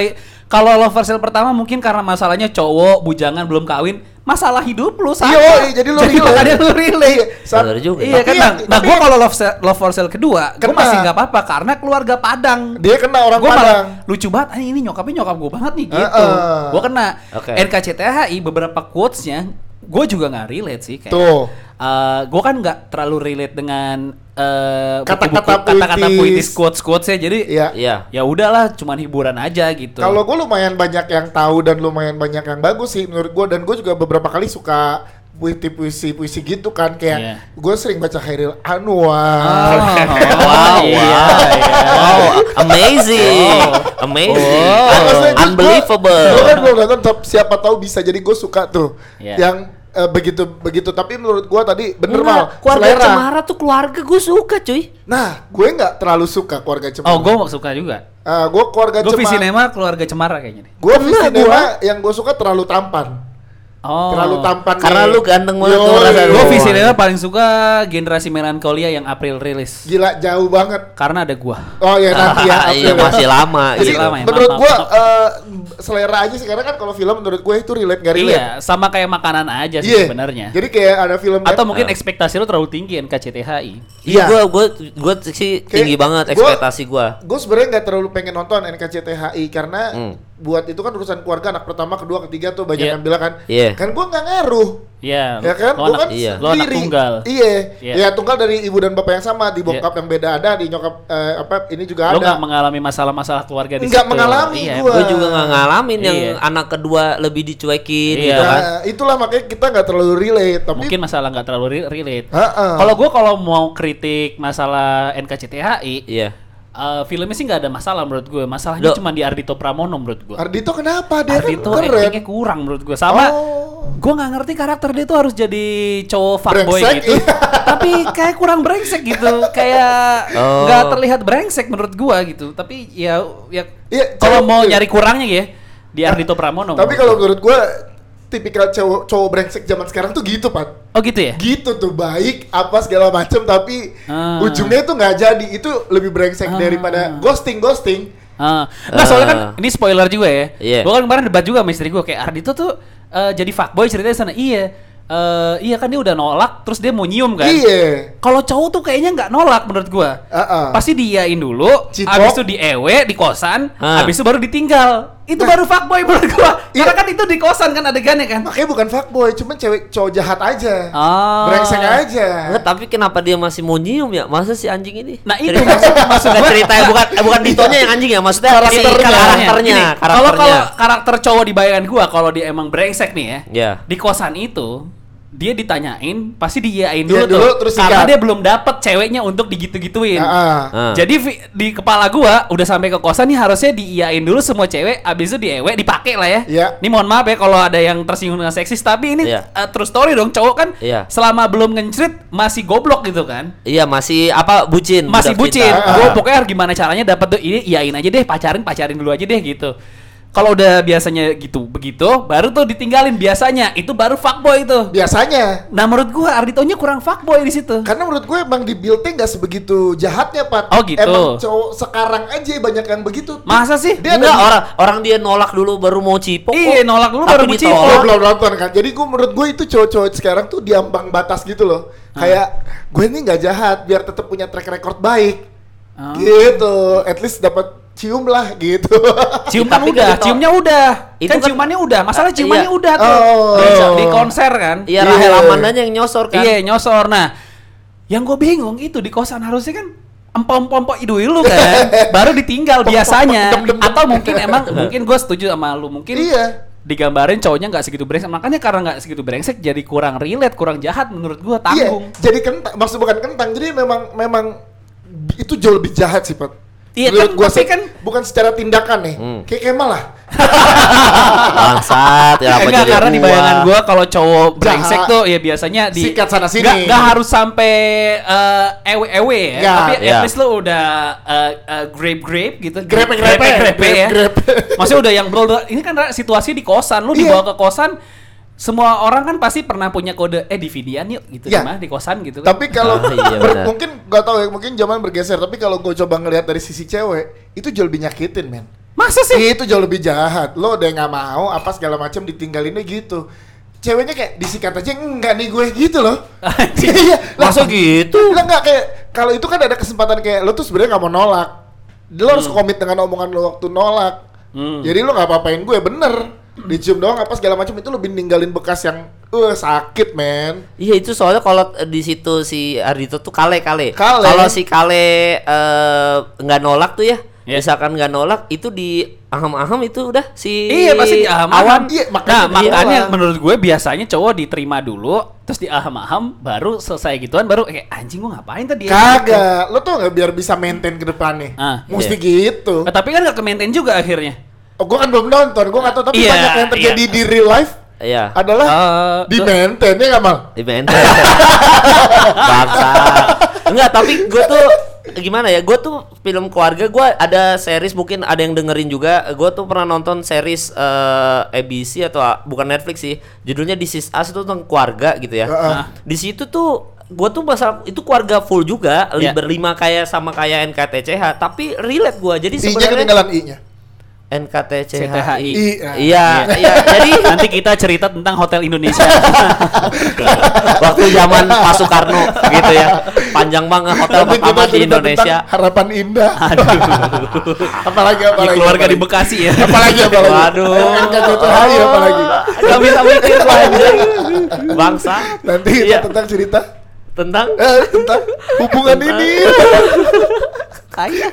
kalau Love Sale pertama mungkin karena masalahnya cowok bujangan belum kawin, masalah hidup lu sama. Iya, woy, jadi lu relate. makanya lu relate. Iya, Bener juga. Iya Tapi kan, ya- nah, nah ya- kalau love Sale- love for sale kedua, gue Kena. masih nggak apa-apa karena keluarga Padang. Dia kena orang Gua malah Padang. lucu banget, "Ah, ini nyokapnya nyokap gue banget nih gitu. Heeh. Gue kena Oke. NKCTHI beberapa quotesnya, gue juga nggak relate sih kayak. Tuh. gue kan nggak terlalu relate dengan eh, Kata-kata kata-kata puitis. puitis quotes quotesnya jadi Iya. Iya. ya udahlah cuman hiburan aja gitu Kalau gue lumayan banyak yang tahu dan lumayan banyak yang bagus sih menurut gue dan gue juga beberapa kali suka puisi puisi gitu kan kayak Iya. gue sering baca Hairil Anwar. Oh, Wow, iya, wow. iya. Wow, amazing. Amazing. Oh. Maksudnya gua- Unbelievable. Gue kan belum nonton siapa tahu bisa jadi gue suka tuh Iya. yang eh, begitu begitu tapi menurut gue tadi bener mal keluarga selera. Cemara tuh keluarga gue suka cuy. Nah gue nggak terlalu suka keluarga Cemara. oh gue suka juga gue keluarga gue Cemara. Visinema keluarga cemara kayaknya nih Gue Visinema yang gue suka terlalu tampan. Oh Terlalu tampan. Karena nih. lu ganteng banget gue Oh, Visinema paling suka generasi melankolia yang April rilis Gila jauh banget. karena ada gua Oh ya nanti ya. Iya April ya. masih lama. Jadi Masih gitu. lama ya, menurut maaf, gua maaf. eh, selera aja sih karena kan kalau film menurut gue itu relate gak relate. iya sama kayak makanan aja sih Iya. sebenarnya Jadi kayak ada film atau mungkin ekspektasi lu terlalu tinggi NKCTHI Iya, Iya. gue gue gue sih tinggi Kayak banget gua- ekspektasi gue. gue sebenarnya nggak terlalu pengen nonton NKCTHI karena Hmm. Buat itu kan urusan keluarga anak pertama kedua ketiga tuh banyak Iya. yang bilang kan Iya. kan gue nggak ngaruh Iya, ya kan lo gue anak, kan iya. lo anak sendiri. tunggal. iya Iya. ya tunggal dari ibu dan bapak yang sama di bokap yang beda ada di nyokap eh, apa ini juga Lo ada nggak mengalami masalah-masalah keluarga di Nggak situ. mengalami Iya, gua. Gue juga nggak ngalamin yang Iya. anak kedua lebih dicuekin Iya. gitu kan. Nah, itulah makanya kita nggak terlalu relate tapi Mungkin masalah nggak terlalu re- relate. Kalau gue kalau mau kritik masalah NKCTHI, Iya. Eh, filmnya sih nggak ada masalah menurut gue. Masalahnya cuma di Ardito Pramono menurut gue. Ardito kenapa dia Ardito kan keren kurang menurut gue. Sama, Oh. gue nggak ngerti karakter dia tuh harus jadi cowok fuckboy gitu. iya. Tapi kayak kurang brengsek gitu. Kayak Oh. nggak terlihat brengsek menurut gue gitu. Tapi ya, ya Iya, kalau mau nyari kurangnya ya di Ardito Pramono. tapi kalau menurut gua tipikal cowok cowok brengsek zaman sekarang tuh gitu pak oh gitu ya. gitu tuh baik apa segala macem tapi Ah. ujungnya itu nggak jadi itu lebih brengsek Ah. daripada ghosting ghosting Ah, nggak soalnya kan ini spoiler juga ya. Iya. Gue kan kemarin debat juga sama istri gue kayak Ardito tuh eh, jadi fuckboy ceritanya sana. Iya. Eh, iya kan dia udah nolak terus dia mau nyium kan. iya Kalau cowok tuh kayaknya nggak nolak menurut gua. Ah, ah. Pasti diain dulu, Cipok. habis itu di EW di kosan, Ah. habis itu baru ditinggal. Itu baru fuckboy menurut gua. Karena kan itu di kosan kan adegannya kan. Makanya bukan fuckboy, cuman cewek cowok jahat aja. Oh. Brengsek aja. Nggak, tapi kenapa dia masih mau nyium ya? Masa si anjing ini? Nah, itu Cerita- maksud- maksud gua- ceritanya bukan eh, bukan Ditonya yang anjing ya, maksudnya si Karakternya. karakternya, Gini, karakternya. Kalau kalau karakter cowok di bayangan gua kalau dia emang brengsek nih ya. Ya. Di kosan itu dia ditanyain pasti diiyain Iya dulu, dulu, tuh terus karena dia belum dapet ceweknya untuk digitu-gituin. Ah. Ah. Jadi di kepala gua udah sampai ke kosan nih harusnya diiyain dulu semua cewek abis itu diewe dipakai lah ya. Iya. Ini mohon maaf ya kalau ada yang tersinggung dengan seksis tapi ini Iya. uh, true story dong cowok kan Iya. selama belum ngencrit masih goblok gitu kan. Iya, masih apa bucin. Masih bucin. cinta. Ah. Gue pokoknya gimana caranya dapat tuh ini iyain aja deh, pacarin pacarin dulu aja deh gitu. Kalau udah biasanya gitu begitu, baru tuh ditinggalin biasanya. Itu baru fuckboy itu. Biasanya. Nah menurut gua Arditonya kurang fuckboy di situ. Karena menurut gue emang di build-nya nggak sebegitu jahatnya, Pat. Oh, gitu. Emang cowok sekarang aja banyak yang begitu. Masa sih? Dia Enggak, ada di- orang orang dia nolak dulu baru mau cipok. Iya, nolak dulu baru mau cipok. Belum nonton kan? Jadi gue menurut gue itu cowok-cowok sekarang tuh di ambang batas gitu loh. Kayak gue ini nggak jahat biar tetap punya track record baik. Oh. Gitu. At least dapat cium lah gitu. Ciuman Tapi udah, kan ditolak. ciumnya udah. Itu kan, kan- ciumannya udah. Masalah Ah, ciumannya iya. udah tuh. Oh. Di, di konser kan. Iya, Iya. Rahel Amandanya yang nyosor kan. Iya, nyosor. Nah, yang gue bingung itu di kosan harusnya kan empom-empom idui lu kan baru ditinggal biasanya atau mungkin emang mungkin gue setuju sama lu mungkin Iya. digambarin cowoknya nggak segitu brengsek makanya karena nggak segitu brengsek jadi kurang relate kurang jahat menurut gue tanggung Iya, jadi kentang, maksud bukan kentang, jadi memang memang itu jauh lebih jahat sih, Pat. Iya, Menurut kan, gua tapi sih, kan- bukan secara tindakan nih, Hmm. kayak Kemal lah. Bangsat, ya apa enggak jadi karena di gua. bayangan gue kalau cowok brengsek tuh ya biasanya di Sikat sana sini. nggak nggak harus sampai eh, ewe-ewe ya Nggak. tapi Iya. at least lu udah eh, eh, grape-grape gitu Grepe-grepe. Grepe-grepe ya Grepe-grepe. maksudnya udah yang bro ini kan situasi di kosan lu Iya. dibawa ke kosan semua orang kan pasti pernah punya kode eh di videoan yuk gitu Iya. mah di kosan gitu kan Tapi kalau Ah, iya, benar. mungkin gak tahu ya, mungkin zaman bergeser. Tapi kalau gue coba ngelihat dari sisi cewek, itu jauh lebih nyakitin, men. masa sih Itu jauh lebih jahat. Lo udah nggak mau apa segala macam ditinggalinnya gitu. Ceweknya kayak disikat aja enggak nih gue gitu loh. Iya, Masa gitu? Lah enggak kayak kalau itu kan ada kesempatan kayak lo tuh sebenarnya nggak mau nolak. Lo harus komit dengan omongan lo waktu nolak. Hmm. Jadi lo nggak apa-apain gue bener. Dicium doang apa segala macam itu lebih ninggalin bekas yang uh sakit men. Iya itu soalnya kalau eh, di situ si Ardito tuh kale kale. Kale. Kalau si kale eh, nggak nolak tuh ya, Iya. misalkan nggak nolak itu di aham-aham itu udah si Iya pasti diaham-aham. awan. Iya, nah makanya makanya diaham. menurut gue biasanya cowok diterima dulu terus diaham-aham baru selesai gituan baru kayak anjing gue ngapain tadi ya?" Kagak, lo tuh nggak biar bisa maintain ke depannya. Ah, Mesti iya. gitu. Eh, tapi kan gak ke-maintain juga akhirnya Oh, gue kan belum nonton, gue nggak tahu tapi Iya, banyak yang terjadi iya. di real life Iya. adalah Eh, di maintain ya nggak mal? Di benteng. Bangsa. Enggak, tapi gue tuh gimana ya? Gue tuh film keluarga gue ada series mungkin ada yang dengerin juga. Gue tuh pernah nonton series eh, ABC atau ah, bukan Netflix sih. Judulnya This Is Us itu tentang keluarga gitu ya. Heeh. Di situ tuh gue tuh masalah itu keluarga full juga, Iya. berlima kayak sama kayak NKTCH, tapi relate gue. Jadi sebenarnya ketinggalan I-nya. NKTCHI. CTHI. Iya. Iya, iya. Jadi nanti kita cerita tentang Hotel Indonesia waktu zaman Pak Soekarno gitu ya. Panjang banget hotel Nanti pertama kita di Indonesia. tentang Harapan indah. aduh apalagi di apalagi. keluarga di apalagi. Bekasi ya Apalagi apalagi. Waduh. NKCTHI apalagi. Gak bisa mikir. Bangsa. Nanti kita Iya. tentang cerita Tentang eh, tentang hubungan ini. kaya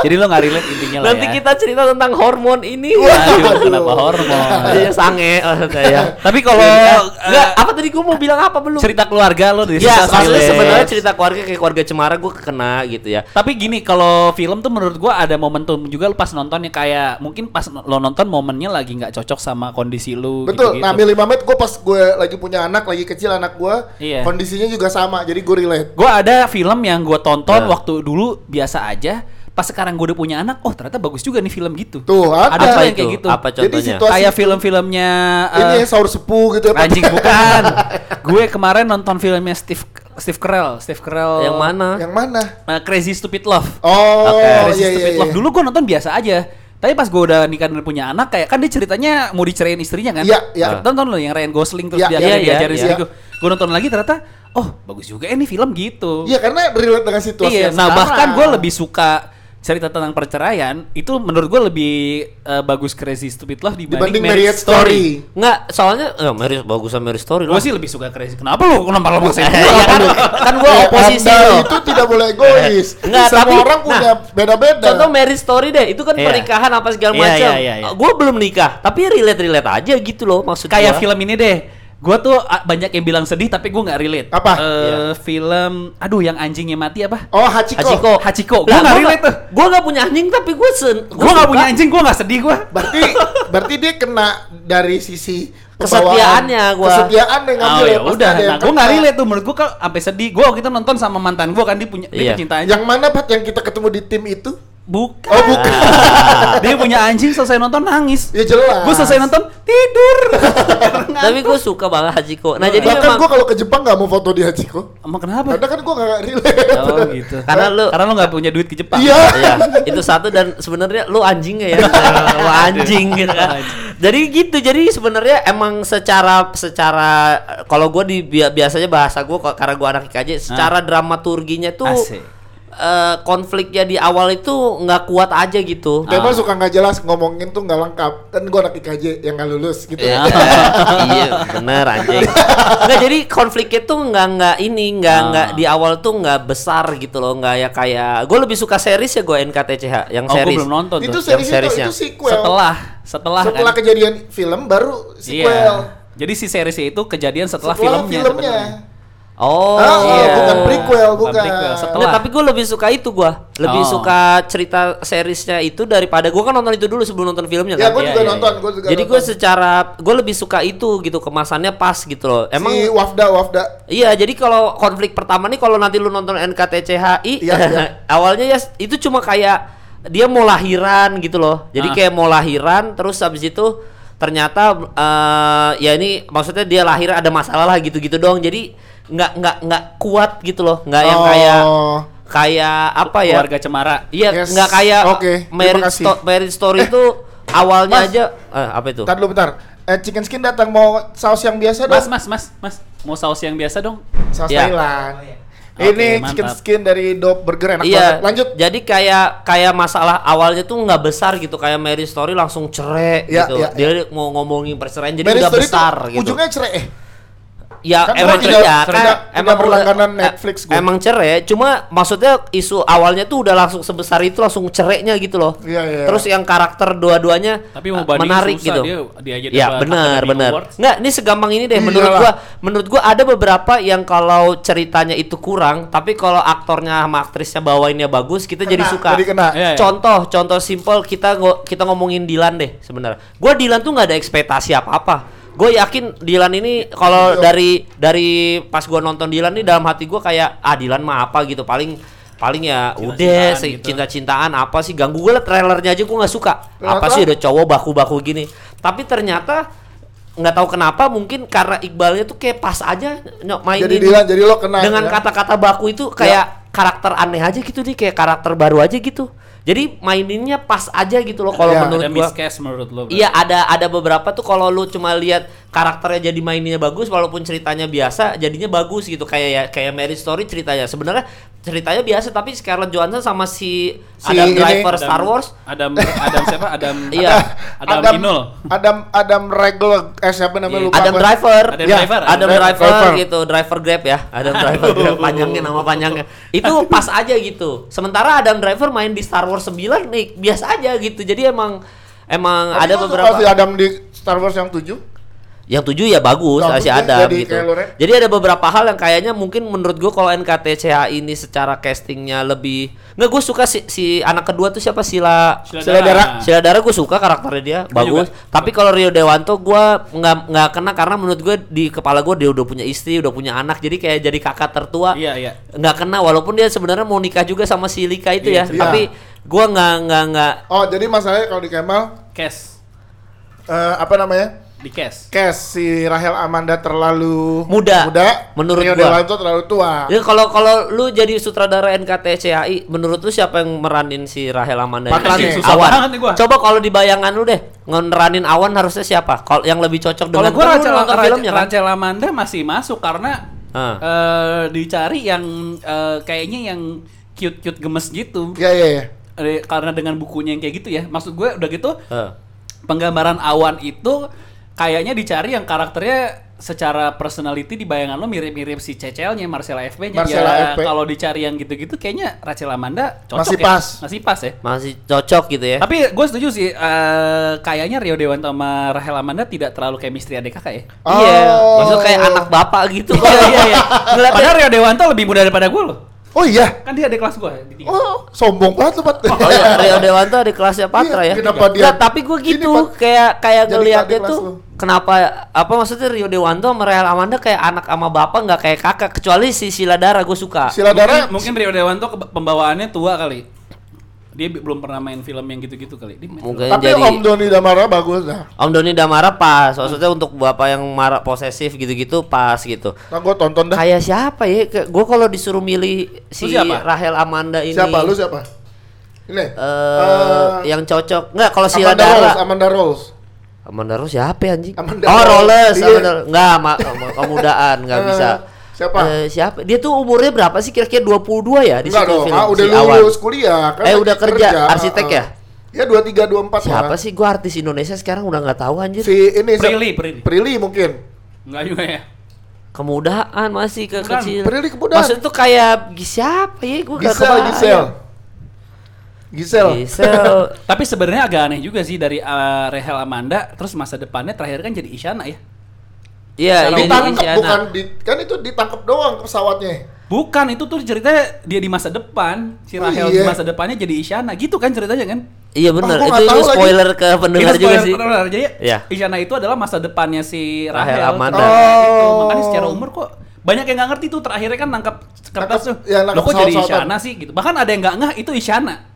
jadi lo nggak relate intinya lah nanti ya kita cerita tentang hormon ini. Aduh, kenapa hormon Iya sange maksudnya ya. tapi kalau Enggak, eh, apa tadi gua mau bilang apa belum? cerita keluarga lo dari Ya, Sisa maksudnya sebenarnya cerita keluarga kayak keluarga Cemara gue kena gitu ya. Tapi gini, kalau film tuh menurut gua ada momentum juga lu pas nontonnya kayak mungkin pas lo nonton momennya lagi nggak cocok sama kondisi lu. Betul. gitu-gitu. Nah, Milih Mamet gue pas gue lagi punya anak, lagi kecil anak gue, Iya. kondisinya juga sama. Jadi gue relate. Gua ada film yang gua tonton Nah. waktu dulu biasa aja. Pas sekarang gua udah punya anak, oh ternyata bagus juga nih film gitu. Tuh, ada. Ada Apa yang itu? kayak gitu. Apa Jadi contohnya? situasi- Kayak film-filmnya Ini eh, ya saur sepuh gitu ya. Anjing bukan. gue kemarin nonton filmnya Steve Steve Carell, Steve Carell. Yang mana? Yang mana? eh, Crazy Stupid Love. Oh, Oke. Crazy iya iya. Stupid iya. Love. Dulu gue nonton biasa aja. Tapi pas gue udah nikah dan punya anak kayak kan dia ceritanya mau dicerain istrinya kan? Iya, iya. Tonton lo yang Ryan Gosling terus Iya, dia iya, dia iya, diajarin iya. Gue nonton lagi ternyata oh bagus juga ini film gitu. Iya, karena relate dengan situasi Iya, nah sekarang. bahkan gue lebih suka cerita tentang perceraian itu menurut gue lebih eh, bagus Crazy Stupid Love dibanding, Dibanding Marriage Story. Nggak, soalnya eh, Mary bagusan Mary Story Gue sih lebih suka Crazy. Kenapa lu? Kenapa lu maksain Eh, gua? ya kan, kan gua Eh, oposisi loh. itu tidak boleh egois. Nggak, Semua tapi- orang punya nah, beda-beda. Contoh marriage story deh, itu kan Iya. pernikahan apa segala Iya, macam. iya, iya, iya. Gue belum nikah, tapi relate relate aja gitu loh maksud Kayak gua. film ini deh. Gue tuh banyak yang bilang sedih tapi gue nggak relate. Apa? Eh, Iya. Film, aduh yang anjingnya mati apa? Oh, Hachiko. Hachiko. Hachiko. Gue nggak relate tuh. Gue gak punya anjing tapi gue sen. Gue nggak punya anjing, gue nggak sedih gue. Berarti berarti dia kena dari sisi Kesetiaannya gua. Kesetiaan yang ngambil Oh ya, ya udah, nah gue nggak relate tuh menurut gue kalau sampai sedih. Gue waktu itu nonton sama mantan gue kan dia punya dia Iya. anjing. Yang mana Pat yang kita ketemu di tim itu? Bukan. Oh, bukan. dia punya anjing selesai nonton nangis. Ya jelas. Gue selesai nonton tidur. Tapi gue suka banget Hachiko. Nah jadi Bahkan memang gua kalau ke Jepang nggak mau foto di Hachiko. Emang kenapa? Karena kan gua nggak relate. Oh gitu. Karena lu- karena lu nggak punya duit ke Jepang. Iya. Iya, itu satu dan sebenarnya lu anjing ya, lu anjing gitu kan. Jadi gitu, jadi sebenarnya emang secara secara kalau gue di bi- biasanya bahasa gue karena gue anak IKJ, secara dramaturginya tuh Asik. Eh, konfliknya di awal itu nggak kuat aja gitu. Tema suka nggak jelas ngomongin tuh nggak lengkap. Kan gua anak IKJ yang nggak lulus gitu. Iya, iya bener anjing. Nggak jadi konfliknya tuh nggak nggak ini nggak Ah. nggak di awal tuh nggak besar gitu loh nggak ya kayak gue lebih suka series ya gue NKTCH yang Oh, gue series. belum nonton Itu tuh. series itu, seriesnya. itu sequel. Setelah setelah, Setelah kan. kejadian film baru sequel. Iya. Jadi si seriesnya itu kejadian setelah, Setelah filmnya. filmnya. sebenarnya. Oh, Ah, iya. bukan prequel, Bukan bukan. prequel, setelah. Nggak, tapi gue lebih suka itu gue lebih Oh. suka cerita seriesnya itu daripada gue kan nonton itu dulu sebelum nonton filmnya Ya, kan. gue Iya, juga iya, nonton, iya. gue juga Jadi gue secara gue lebih suka itu gitu kemasannya pas gitu loh. Emang si Wafda Wafda Iya, jadi kalau konflik pertama nih kalau nanti lu nonton NKTCHI Iya, iya. awalnya ya itu cuma kayak dia mau lahiran gitu loh. Jadi Ah. kayak mau lahiran terus habis itu ternyata eh, ya ini maksudnya dia lahir ada masalah lah gitu-gitu dong. Jadi nggak nggak nggak kuat gitu loh. Nggak yang Oh. kayak kayak apa ya? Keluarga Cemara. Iya, Yes. nggak kayak marriage, kasih. sto- marriage story itu awalnya Mas. aja eh, apa itu? Bentar dulu bentar. Eh, chicken skin datang mau saus yang biasa Mas, dong? mas, mas, mas, mau saus yang biasa dong? Saus Ya. Thailand. Oke, Ini mantap. chicken skin dari Dop Burger enak Iya, banget. Lanjut. Jadi kayak kayak masalah awalnya tuh nggak besar gitu, kayak Mary Story langsung cerai Iya, gitu. iya, Dia mau ngomongin perceraian jadi Marriage udah Story besar gitu. Ujungnya cerai eh. Ya kan emang tidak- iya, tidak- kan tidak emang berlangganan udah- Netflix eh, gua. Emang cerai, cuma maksudnya isu awalnya tuh udah langsung sebesar itu langsung cerainya gitu loh. Iya, iya. Terus yang karakter dua-duanya Tapi mau eh, bandingin menarik susah, gitu. dia- dia ya benar benar. Nggak, ini segampang ini deh menurut Iyalah. gua. Menurut gua ada beberapa yang kalau ceritanya itu kurang, tapi kalau aktornya sama aktrisnya bawainnya bagus, kita jadi Kena, suka. jadi kena. Iya, iya. Contoh, contoh simpel kita kita ngomongin Dilan deh sebenarnya. Gua Dilan tuh nggak ada ekspektasi apa-apa. Gue yakin Dilan ini kalau Iya. dari dari pas gua nonton Dilan nih dalam hati gua kayak ah Dilan mah apa gitu paling paling ya udah Cinta-cintaan se- gitu. cinta-cintaan apa sih ganggu gue lah trailernya aja gua nggak suka apa sih udah cowok baku-baku gini tapi ternyata nggak tahu kenapa mungkin karena Iqbalnya tuh kayak pas aja nyok mainin Jadi Dilan, jadi lo kena. dengan ya. kata-kata baku itu kayak karakter aneh aja gitu nih kayak karakter baru aja gitu jadi maininnya pas aja gitu loh kalau Ya, menurut Ada gua. miscast menurut lo? Iya ada ada beberapa tuh kalau lu cuma lihat karakternya jadi mainnya bagus walaupun ceritanya biasa jadinya bagus gitu. Kayak ya kayak Mary Story ceritanya. Sebenarnya ceritanya biasa tapi Scarlett Johansson sama si, Si Adam ini, Driver Adam- Star Wars Adam Adam siapa? Adam Iya. Adam, Adam Inul. Adam Adam Regular eh siapa namanya Iya. lupa Adam gua. Driver Adam Ya, Driver, Adam Adam Driver, Driver. gitu Driver Grab ya Adam Driver Grab panjangnya nama panjangnya itu pas aja gitu sementara Adam Driver main di Star Wars 9 nih biasa aja gitu jadi emang emang Tapi ada beberapa si Adam di Star Wars yang 7 yang tujuh ya bagus, Bagus masih ya, ada jadi gitu. Jadi ada beberapa hal yang kayaknya mungkin menurut gue kalau NKTCH ini secara castingnya lebih nggak gue suka si, si anak kedua tuh siapa Sila Sila Dara. Sila Dara gue suka karakternya dia Gua bagus. juga. Tapi kalau Rio Dewanto gue nggak nggak kena karena menurut gue di kepala gue dia udah punya istri, udah punya anak, jadi kayak jadi kakak tertua. Iya, iya. Nggak kena walaupun dia sebenarnya mau nikah juga sama si Lika itu Iya, ya. iya. Tapi gue nggak nggak nggak Oh, jadi masalahnya kalau di Kemal Cash eh, apa namanya? Di cash. Cash si Rahel Amanda terlalu Muda, muda menurut Rio gua. Dewanto terlalu tua. Ya kalau kalau lu jadi sutradara NKTCHI, menurut lu siapa yang meranin si Rahel Amanda? Patra Si nih. Susah Awan. banget nih gua. Coba kalau di bayangan lu deh, ngeranin Awan harusnya siapa? Kalau yang lebih cocok Kalau dengan lu Rachel, nonton Rachel, filmnya kan? Rachel Amanda masih masuk karena Ah. eh, dicari yang eh, kayaknya yang cute-cute gemes gitu. Iya iya iya. eh, karena dengan bukunya yang kayak gitu ya. Maksud gue udah gitu Eh. penggambaran awan itu kayaknya dicari yang karakternya secara personality di bayangan lo mirip-mirip si Cecelnya Marcella FP-nya. Marcella ya, FP. kalau dicari yang gitu-gitu kayaknya Rachel Amanda cocok Masih ya. pas. Masih pas ya. Masih cocok gitu ya. Tapi gue setuju sih eh, kayaknya Rio Dewanto sama Rahel Amanda tidak terlalu chemistry adik kakak ya. Iya, Oh. maksudnya kayak anak bapak gitu. Iya iya iya. Ngeliatnya- Padahal Rio Dewanto lebih muda daripada gue loh. Oh iya. Kan dia adik kelas gue di tiga. Oh, sombong banget lu, Pat. Oh iya, Rio Dewanto di kelasnya Patra Iya, ya. kenapa dia- Nggak, tapi gue Ini, gitu Pat. kayak kayak adik kelas tuh. Kenapa apa maksudnya Rio Dewanto sama Real Amanda kayak anak sama bapak nggak kayak kakak kecuali si Sila Dara gue suka. Sila Dara Mungkin, mungkin Rio Dewanto ke- pembawaannya tua kali. Dia belum pernah main film yang gitu-gitu kali. Dia main Mungkin Tapi jadi Om Doni Damara bagus dah. Om Doni udah marah pas, maksudnya untuk bapak yang marah posesif gitu-gitu pas gitu. Nah, gua tonton dah. Kayak siapa ya? Gue kalau disuruh milih si siapa? Rahel Amanda ini. Siapa? Lu siapa? Ini. eh yang cocok nggak kalau Sila Amanda Rolls, Dara Amanda Rolls. Amanda Rose siapa ya anjing? Amanda oh. Rolls, Iya. Amanda Enggak, ma ma- kemudaan nggak Eh, bisa. siapa? Eh, siapa? Dia tuh umurnya berapa sih? Kira-kira 22 ya di Enggak situ dong, film ah, udah si Awan. lulus kuliah kan Eh, udah kerja, arsitek ah, ya? ah. Ya 23 24 Siapa lah. sih? Gua artis Indonesia sekarang udah nggak tahu anjir. Si ini? Prilly, Prilly. Prilly mungkin. Enggak juga ya. Kemudaan masih ke Bukan, kecil. Prilly kemudaan. Maksudnya tuh kayak siapa ya? Gua nggak Gisel, kebayang. Gisel. Gisel. Gisel. Tapi sebenarnya agak aneh juga sih dari uh, Rahel Amanda terus masa depannya terakhir kan jadi Isyana ya. Iya, Ditangkap bukan di, kan itu ditangkap doang pesawatnya. Bukan itu tuh ceritanya dia di masa depan si Oh, Rahel iya. di masa depannya jadi Isyana gitu kan ceritanya kan? Iya benar. Gua itu itu tahu lagi. spoiler ke pendengar Itu juga spoiler sih. benar. Jadi Iya. Isyana itu adalah masa depannya si Rahel Rahel. Amanda. Gitu. Oh. Makanya secara umur kok banyak yang nggak ngerti tuh terakhirnya kan nangkap kertas tuh. ya, Loh kok jadi. Isyana sih gitu. Bahkan ada yang nggak ngeh itu Isyana.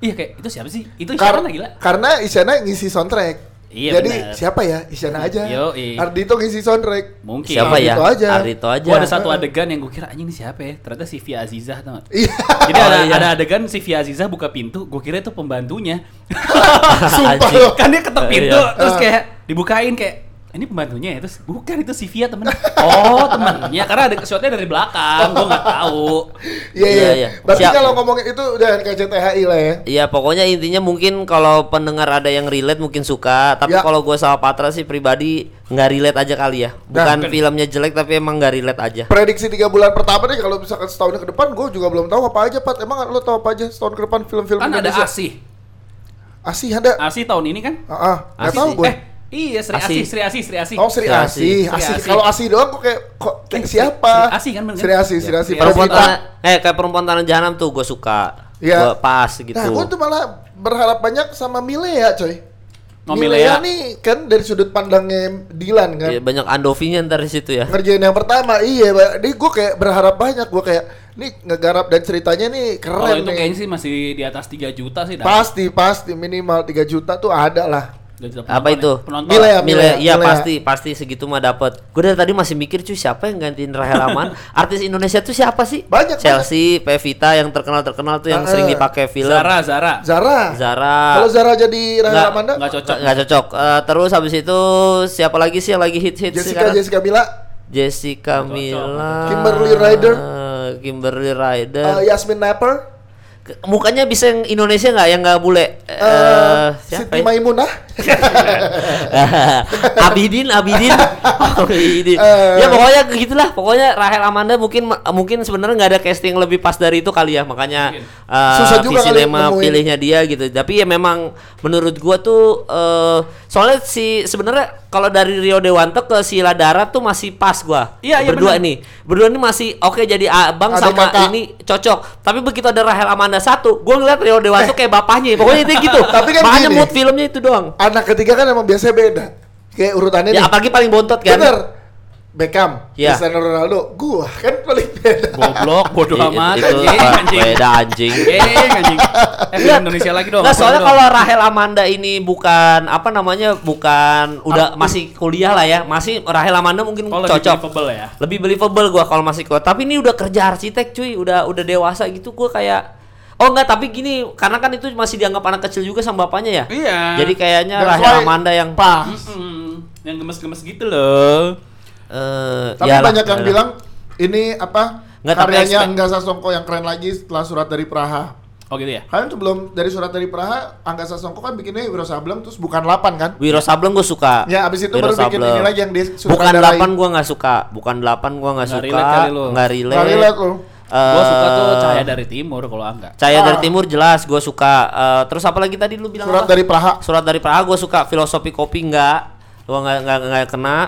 Iya kayak itu siapa sih? Itu Isyana gila. karena Isyana ngisi soundtrack. Iya, Jadi benar. siapa ya? Isyana aja. Yoi. Ardito ngisi soundtrack. Mungkin. Siapa ya? Ardito aja. Ardito aja. Gua ada satu adegan yang gue kira anjing ini siapa ya? Ternyata si Via Azizah tau gak? Iya. Jadi Oh, ada, iya. ada adegan si Via Azizah buka pintu, gue kira itu pembantunya. Sumpah kan dia ketok pintu, Iya. terus Ah. kayak dibukain kayak ini pembantunya ya terus bukan itu si Via temen oh temennya karena ada shotnya dari belakang gue nggak tahu Iya Iya, iya. iya. Berarti Siap. kalau ngomongin itu udah KCTHI lah ya. Iya pokoknya intinya mungkin kalau pendengar ada yang relate mungkin suka tapi Ya. kalau gue sama Patra sih pribadi nggak relate aja kali ya bukan Nah. filmnya jelek tapi emang nggak relate aja Prediksi tiga bulan pertama nih kalau misalkan setahun ke depan gue juga belum tahu apa aja Pat. Emang lo tahu apa aja setahun ke depan film-film kan ada Indonesia? Asih Asih ada. Asih tahun ini kan Ah, ah. nggak Asih tahu gue. eh iya Sri Asih. Sri Asih Sri Asih Oh Sri Sri Asih, Asih. Kalau Asih doang kok kayak kok kayak siapa? Sri Asih kan bener Sri? Asih, Sri Iya, Asih. Perempuan tanah eh kayak perempuan tanah jahanam tuh gue suka Iya. Gua pas gitu Nah, gue tuh malah berharap banyak sama Milea, coy. Oh, Milea. nih kan dari sudut pandangnya Dilan kan. Iya, banyak Andovinya ntar di situ ya Ngerjain yang pertama, iya. Ini gue kayak berharap banyak. Gue kayak, nih ngegarap dan ceritanya nih kalau keren itu nih. kayaknya sih masih di atas 3 juta sih dah. Pasti, pasti minimal 3 juta tuh ada lah. Apa penonton itu ya. penonton Milea. Mile, iya Milea. pasti pasti segitu mah dapat. Gue dari tadi masih mikir cuy siapa yang gantiin Rahel Aman? Artis Indonesia tuh siapa sih? Banyak, Chelsea, Pevita yang terkenal terkenal tuh yang Ah, sering ah. dipakai film. Zara Zara Zara. Zara. Kalau Zara jadi Rahel Nggak, Amanda, nggak cocok Nggak cocok. Eh, terus habis itu siapa lagi sih yang lagi hit hit Jessica sekarang? Jessica Mila, Jessica Mila. Kimberly Ryder. Eh, Kimberly Ryder. eh, Yasmin Napper, Mukanya bisa yang Indonesia nggak yang nggak bule? Eh, eh, siapa Siti ya? Maimunah. Abidin, Abidin, Abidin. Eh. ya pokoknya gitulah. Pokoknya Rahel Amanda mungkin mungkin sebenarnya nggak ada casting lebih pas dari itu kali ya. Makanya eh, Susah juga kali pilihnya dia gitu. Tapi ya memang menurut gua tuh eh, soalnya si sebenarnya kalau dari Rio Dewanto ke Sila Darat tuh masih pas gua. Iya, iya, Berdua nih. Berdua ini masih oke jadi abang Adik sama kakak. ini cocok. Tapi begitu ada Rahel Amanda satu, gua ngeliat Rio Dewanto kayak bapaknya. Pokoknya itu gitu. Tapi kan Makanya gini. mood filmnya itu doang. Anak ketiga kan emang biasanya beda. Kayak urutannya Ya nih. apalagi paling bontot kan. Bener. Beckham, Iya. Cristiano Ronaldo, gua kan paling beda. goblok bodoh I- amat itu anjing beda anjing. anjing anjing eh Indonesia lagi dong film soalnya kalau Rahel Amanda ini bukan apa namanya bukan udah masih kuliah lah ya masih Rahel Amanda mungkin Oh, lebih cocok believable ya? lebih believable gua kalau masih kuliah tapi ini udah kerja arsitek cuy udah udah dewasa gitu gua kayak oh enggak tapi gini karena kan itu masih dianggap anak kecil juga sama bapaknya ya Iya. jadi kayaknya Rahel why Amanda yang pas. Mm, yang gemes-gemes gitu loh eh Tapi iyalah, banyak yang iyalah. bilang ini apa? Nggak, tapi karyanya expect- Angga Sasongko yang keren lagi setelah surat dari Praha. Oh gitu ya? Kalian sebelum dari surat dari Praha, Angga Sasongko kan bikinnya Wiro Sableng terus bukan 8 kan? Wiro Sableng gue suka. Ya, abis itu Wiro baru bikin Sableng. ini lagi yang dia Bukan sutradarain. 8 gue nggak suka. Bukan 8 gue nggak Nggak suka. relate kali lu. Nggak relate. Nggak relate lu. Eh, Gua suka tuh Cahaya dari Timur kalau Angga. Cahaya dari Ah. Timur jelas gue suka. Eh, terus apa lagi tadi lu bilang Surat apa? dari Praha. Surat dari Praha gue suka. Filosofi kopi enggak. Gue nggak nggak nggak kena.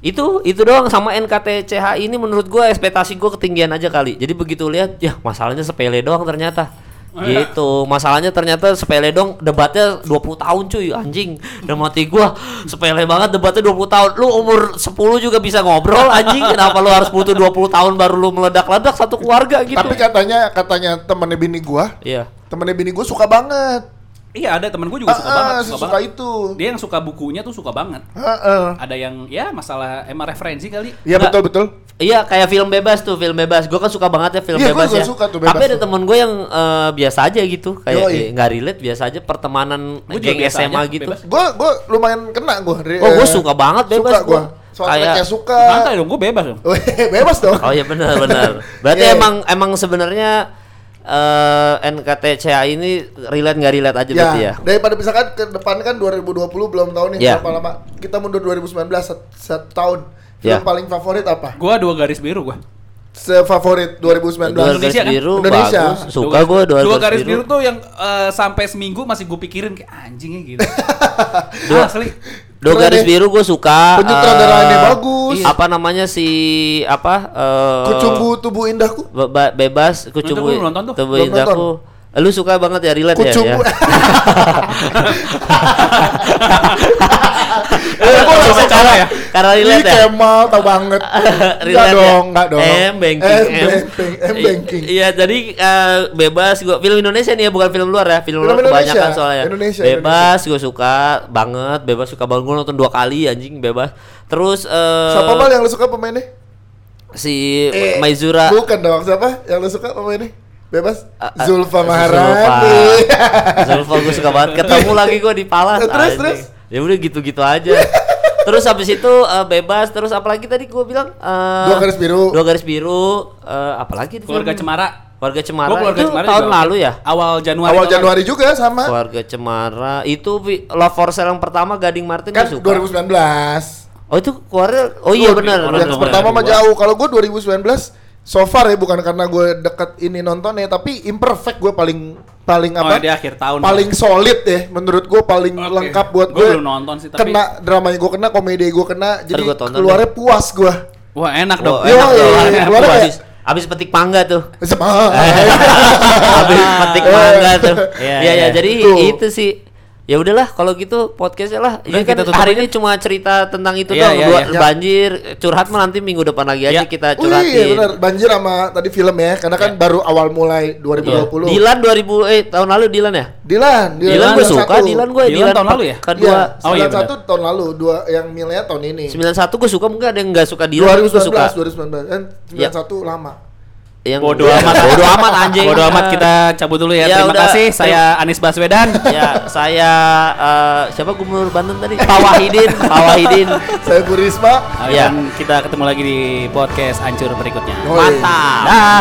Itu itu doang sama NKTCH ini menurut gue ekspektasi gue ketinggian aja kali. Jadi begitu lihat ya masalahnya sepele doang ternyata. Gitu. Masalahnya ternyata sepele dong debatnya 20 tahun cuy anjing. Dan mati gua sepele banget debatnya 20 tahun. Lu umur 10 juga bisa ngobrol anjing. Kenapa lu harus butuh 20 tahun baru lu meledak-ledak satu keluarga gitu. Tapi katanya katanya temennya bini gua, Iya. temennya bini gua suka banget. Iya ada temen gue juga suka ah, banget, suka, suka banget. itu. Dia yang suka bukunya tuh suka banget. Heeh. Ada yang ya masalah emang referensi kali. Iya betul betul. Iya kayak film bebas tuh film bebas. Gue kan suka banget ya film Iya, gua bebas juga ya. suka tuh bebas Tapi ada temen gue yang eh, biasa aja gitu, kayak eh, nggak relate biasa aja pertemanan Gua geng SMA aja, gitu. Gua gua lumayan kena gua. Re- Oh gue eh, suka banget bebas Suka gua. Soalnya Kayak suka. Santai dong, gue bebas dong. Bebas dong. Oh iya benar benar. Berarti Iya. emang emang sebenarnya eh NKTCA ini relate nggak relate aja berarti ya. daripada misalkan ke depan kan 2020 belum tahu nih Ya. berapa lama. Kita mundur 2019 sat- satu tahun. Film Ya. paling favorit apa? Gue dua garis biru gue. Sefavorit 2019. Dua garis Indonesia kan? biru Indonesia. bagus. Suka gue dua, dua garis biru tuh yang eh, sampai seminggu masih gue pikirin kayak anjingnya gitu. Dua- Asli. Dua Keren garis deh. biru gue suka. Penyutradaranya eh, bagus. Apa namanya si apa? eh, Kucumbu tubuh indahku. be- be- bebas kucumbu Itu nonton tuh. tubuh indahku. Lu suka banget ya relate ya? ya? Eh, gua langsung cara ya? Karena relate ya? Kemal tau banget. Relate ya? dong, enggak dong. M banking, M banking, Iya, jadi eh, bebas gua film Indonesia nih ya, bukan film luar ya. Film, luar kebanyakan soalnya. Indonesia, bebas gue suka banget, bebas suka banget gue nonton dua kali anjing bebas. Terus eh Siapa bal yang lu suka pemainnya? si Eh, Maizura Bukan dong, siapa yang lu suka pemainnya? Bebas? Zulfa. Maharani. Zulfa gue suka banget ketemu lagi gue di Palas Terus, terus? ya udah gitu-gitu aja terus habis itu eh, bebas terus apalagi tadi gue bilang eh, Dua garis biru. dua garis biru eh, apalagi Keluarga film? Cemara. keluarga cemara Gua keluarga itu Cemara tahun juga lalu ya Awal Januari. Awal Januari juga sama. keluarga cemara itu Love for Sale yang pertama Gading Martin Kan gue suka 2019. oh itu keluarnya oh iya benar Yang pertama mah jauh. Kalau gue 2019 so far ya bukan karena gue deket ini nontonnya tapi imperfect gue paling paling Oh, apa? di akhir tahun. paling solid ya menurut gue paling Oke. lengkap buat Gua gue. belum nonton sih, tapi- Kena dramanya gue kena, komedi gue kena, jadi gua tonton keluarnya puas gue. Wah enak dong. Oh, Iya, enak iya, iya, Enak keluarnya tuh. kayak- habis habis petik mangga tuh habis petik mangga tuh. Iya, Iya ya, iya. jadi Tuh. itu sih. Ya udahlah kalau gitu podcastnya lah. Ini kan kita hari aja. ini cuma cerita tentang itu Iya, doang. iya, Dua- iya. Banjir, curhat mah nanti minggu depan lagi aja Iya. kita curhatin. iya benar, banjir sama tadi film ya, karena kan baru awal mulai 2020. Iya. Dilan 2000 eh tahun lalu Dilan ya? Dilan, Dilan, gue suka, Dilan gue Dilan tahun lalu ya? Kedua Iya, Oh, iya, 91 tahun lalu, dua yang milnya tahun ini. 91 gue suka mungkin ada yang nggak suka Dilan gue suka. 2019, 2019 kan Iya. 91 lama. Yang Bodoh amat. Bodoh amat anjing. Bodoh amat kita cabut dulu ya. Ya Terima udah. kasih. Saya Anies Baswedan. ya saya eh, siapa gubernur Banten tadi Pak Wahidin Pak Wahidin Saya Bu Risma. Dan Iya. kita ketemu lagi di podcast Hancur berikutnya. Mantap Dah.